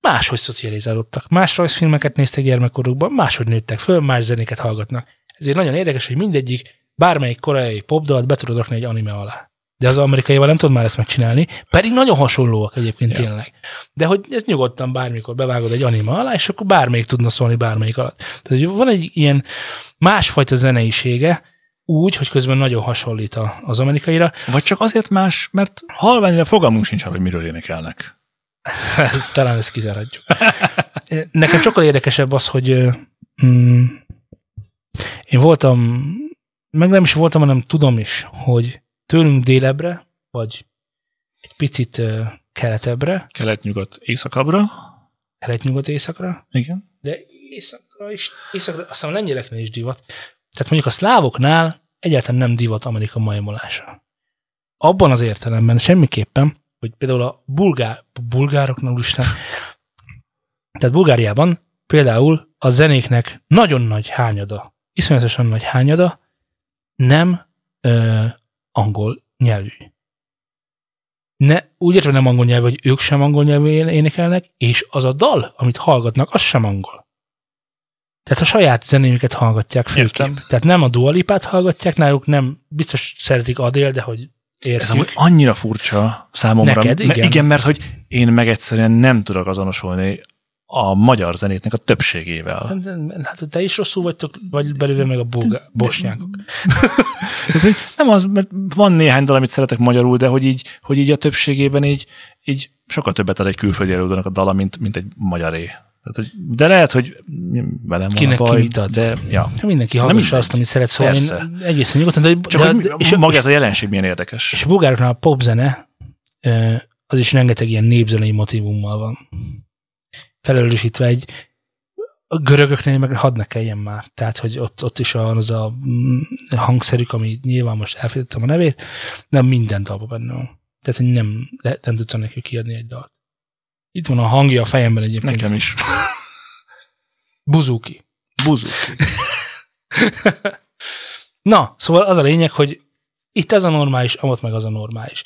máshogy szocializálódtak. Más rajzfilmeket néztek gyermekkorukban, máshogy nőttek föl, más zenéket hallgatnak. Ezért nagyon érdekes, hogy mindegyik bármelyik koreai popdalt be tudod rakni egy anime alá. De az amerikaival nem tudod már ezt megcsinálni, pedig nagyon hasonlóak egyébként Ja. tényleg. De hogy ez nyugodtan bármikor bevágod egy anima alá, és akkor bármelyik tudna szólni bármelyik alatt. Tehát hogy van egy ilyen másfajta zeneisége, úgy, hogy közben nagyon hasonlít az amerikaira. Vagy csak azért más, mert halványra fogalmunk sincs arra, hogy miről énekelnek. ez, talán ezt kizárhatjuk. Nekem sokkal érdekesebb az, hogy mm, én voltam, meg nem is voltam, hanem tudom is, hogy tőlünk délebre, vagy egy picit keletebbre, Kelet-nyugat északabbra. kelet-nyugat északra, Igen. de északra is, északra, azt hiszem a lengyeleknél is divat. Tehát mondjuk a szlávoknál egyáltalán nem divat Amerika majmolása. Abban az értelemben semmiképpen, hogy például a bulgár, bulgároknál úristen, tehát Bulgáriában például a zenéknek nagyon nagy hányada, iszonyatosan nagy hányada nem ö, angol nyelvű. Ne, úgy értve nem angol nyelvű, hogy ők sem angol nyelvű énekelnek, és az a dal, amit hallgatnak, az sem angol. Tehát a saját zenéjüket hallgatják főképp. Értem. Tehát nem a dualipát hallgatják, náluk nem, biztos szeretik Adél, de hogy Ez értjük. amúgy annyira furcsa számomra. Neked, igen. igen, mert hogy én meg egyszerűen nem tudok azonosulni a magyar zenétnek a többségével. Hát te is rosszul vagytok, vagy belőle meg a bulgá, bosnyákok. Nem az, mert van néhány dal, amit szeretek magyarul, de hogy így, hogy így a többségében így, így sokkal többet ad egy külföldi előadónak a dala, mint, mint egy magyaré. Tehát, de lehet, hogy velem Kinek van a ki baj, mit ad? de ja. Hát mindenki hallgassa azt, amit szeret szólni. Persze. Én egészen nyugodtan. De, Csak de, hogy de, és maga ez a jelenség milyen érdekes. és a bulgároknál a popzene, az is rengeteg ilyen népzenei motivummal van. Felelősítve egy a görögöknél meg hadd ne kelljen már. Tehát, hogy ott, ott is van az a mm, hangszerük, ami nyilván most elfelejtettem a nevét, de minden dalban benne van. Tehát, hogy nem, le- nem tudtam neki kiadni egy dalt. Itt van a hangja a fejemben egyébként. Nekem is. Buzuki. Buzu. Na, szóval az a lényeg, hogy itt ez a normális, amott meg az a normális.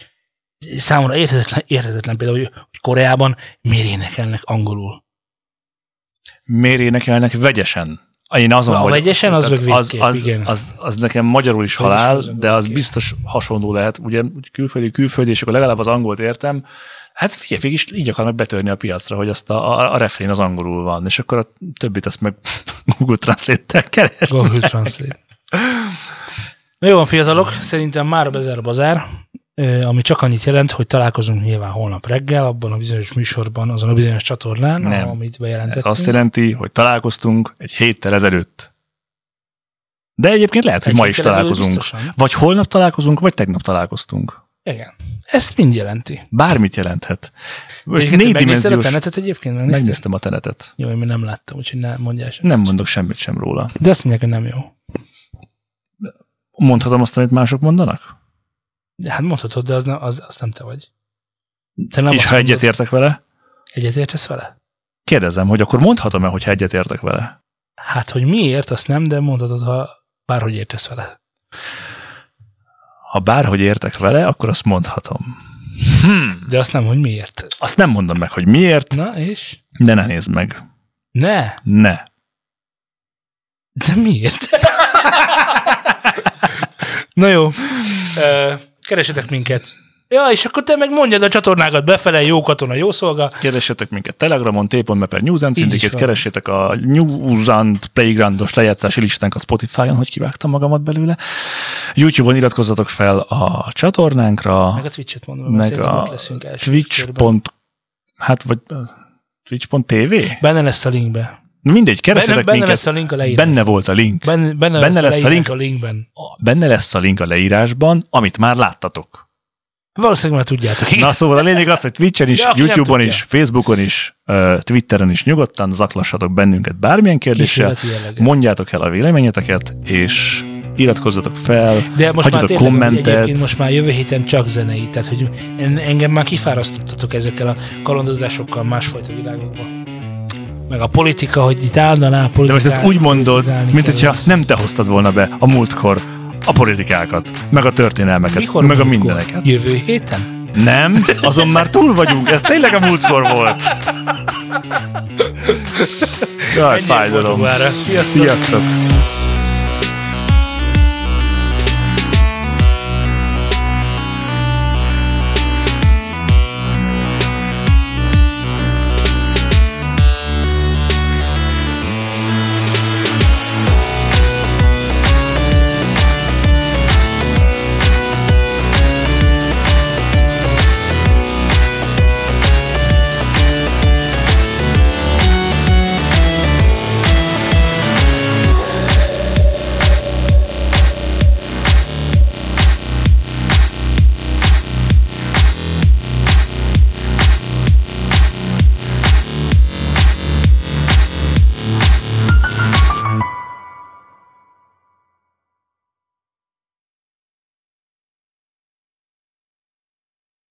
Számomra érthetetlen, érthetetlen például, hogy hogy Koreában miért énekelnek angolul. Miért énekelnek vegyesen? Én azon A vagyok. vegyesen az meg az, az, igen. az, az, nekem magyarul is halál, az de az biztos hasonló lehet. Ugye külföldi, külföldi, és akkor legalább az angolt értem. Hát figyelj, végig is így akarnak betörni a piacra, hogy azt a, a, a refrén az angolul van, és akkor a többit azt meg Google Translate-tel keres. Google Translate. Na jó van, fiatalok, szerintem már bezár a bazár, ami csak annyit jelent, hogy találkozunk nyilván holnap reggel, abban a bizonyos műsorban, azon a bizonyos csatornán, Nem. amit Ez bejelentettünk. azt jelenti, hogy találkoztunk egy héttel ezelőtt. De egyébként lehet, hogy Egy ma is találkozunk. Vagy holnap találkozunk, vagy tegnap találkoztunk. Igen. Ezt mind jelenti. Bármit jelenthet. Most Egyébként négy a tenetet egyébként? Megnézted? Megnéztem a tenetet. Jó, én nem láttam, úgyhogy ne mondjál sem. Nem mondok semmit sem róla. De azt mondják, hogy nem jó. Mondhatom azt, amit mások mondanak? De hát mondhatod, de az, nem, az, az nem te vagy. Te nem És ha mondod. egyetértek vele? Egyetértesz vele? Kérdezem, hogy akkor mondhatom-e, hogyha egyetértek vele? Hát, hogy miért, azt nem, de mondhatod, ha bárhogy értesz vele. Ha bárhogy értek vele, akkor azt mondhatom. Hmm. De azt nem, hogy miért. Azt nem mondom meg, hogy miért, Na, és? de ne nézd meg. Ne. Ne. De miért? Na jó. Keresetek minket. Ja, és akkor te meg mondjad a csatornákat befele, jó katona, jó szolga. Keressetek minket Telegramon, t.me per News and Syndicate, keressétek a News and Playgroundos lejátszási listánk a Spotify-on, hogy kivágtam magamat belőle. YouTube-on iratkozzatok fel a csatornánkra, Meg a Twitch-et mondom, meg a twitch. Hát, vagy twitch.tv? Benne lesz a linkbe. Mindegy, keresetek Benne, benne minket. lesz a link a leírásban. Benne volt a link. Benne, benne, Benne lesz, lesz a, link a linkben. Benne lesz a link a leírásban, amit már láttatok. Valószínűleg már tudjátok. Na szóval a lényeg az, hogy Twitchen is, nem YouTube-on is, Facebookon is, Twitteren is nyugodtan zaklassatok bennünket bármilyen kérdéssel. Mondjátok el a véleményeteket, és iratkozzatok fel, De most már tényleg, kommentet. egyébként most már jövő héten csak zenei, tehát hogy en- engem már kifárasztottatok ezekkel a kalandozásokkal másfajta világokban. Meg a politika, hogy itt állandóan áll De most ezt úgy mondod, mint hogyha nem te hoztad volna be a múltkor a politikákat, meg a történelmeket, Mikor meg a múltkor? mindeneket. Jövő héten? Nem, azon már túl vagyunk, ez tényleg a múltkor volt. Ennyi fájdalom. a. Sziasztok! Sziasztok!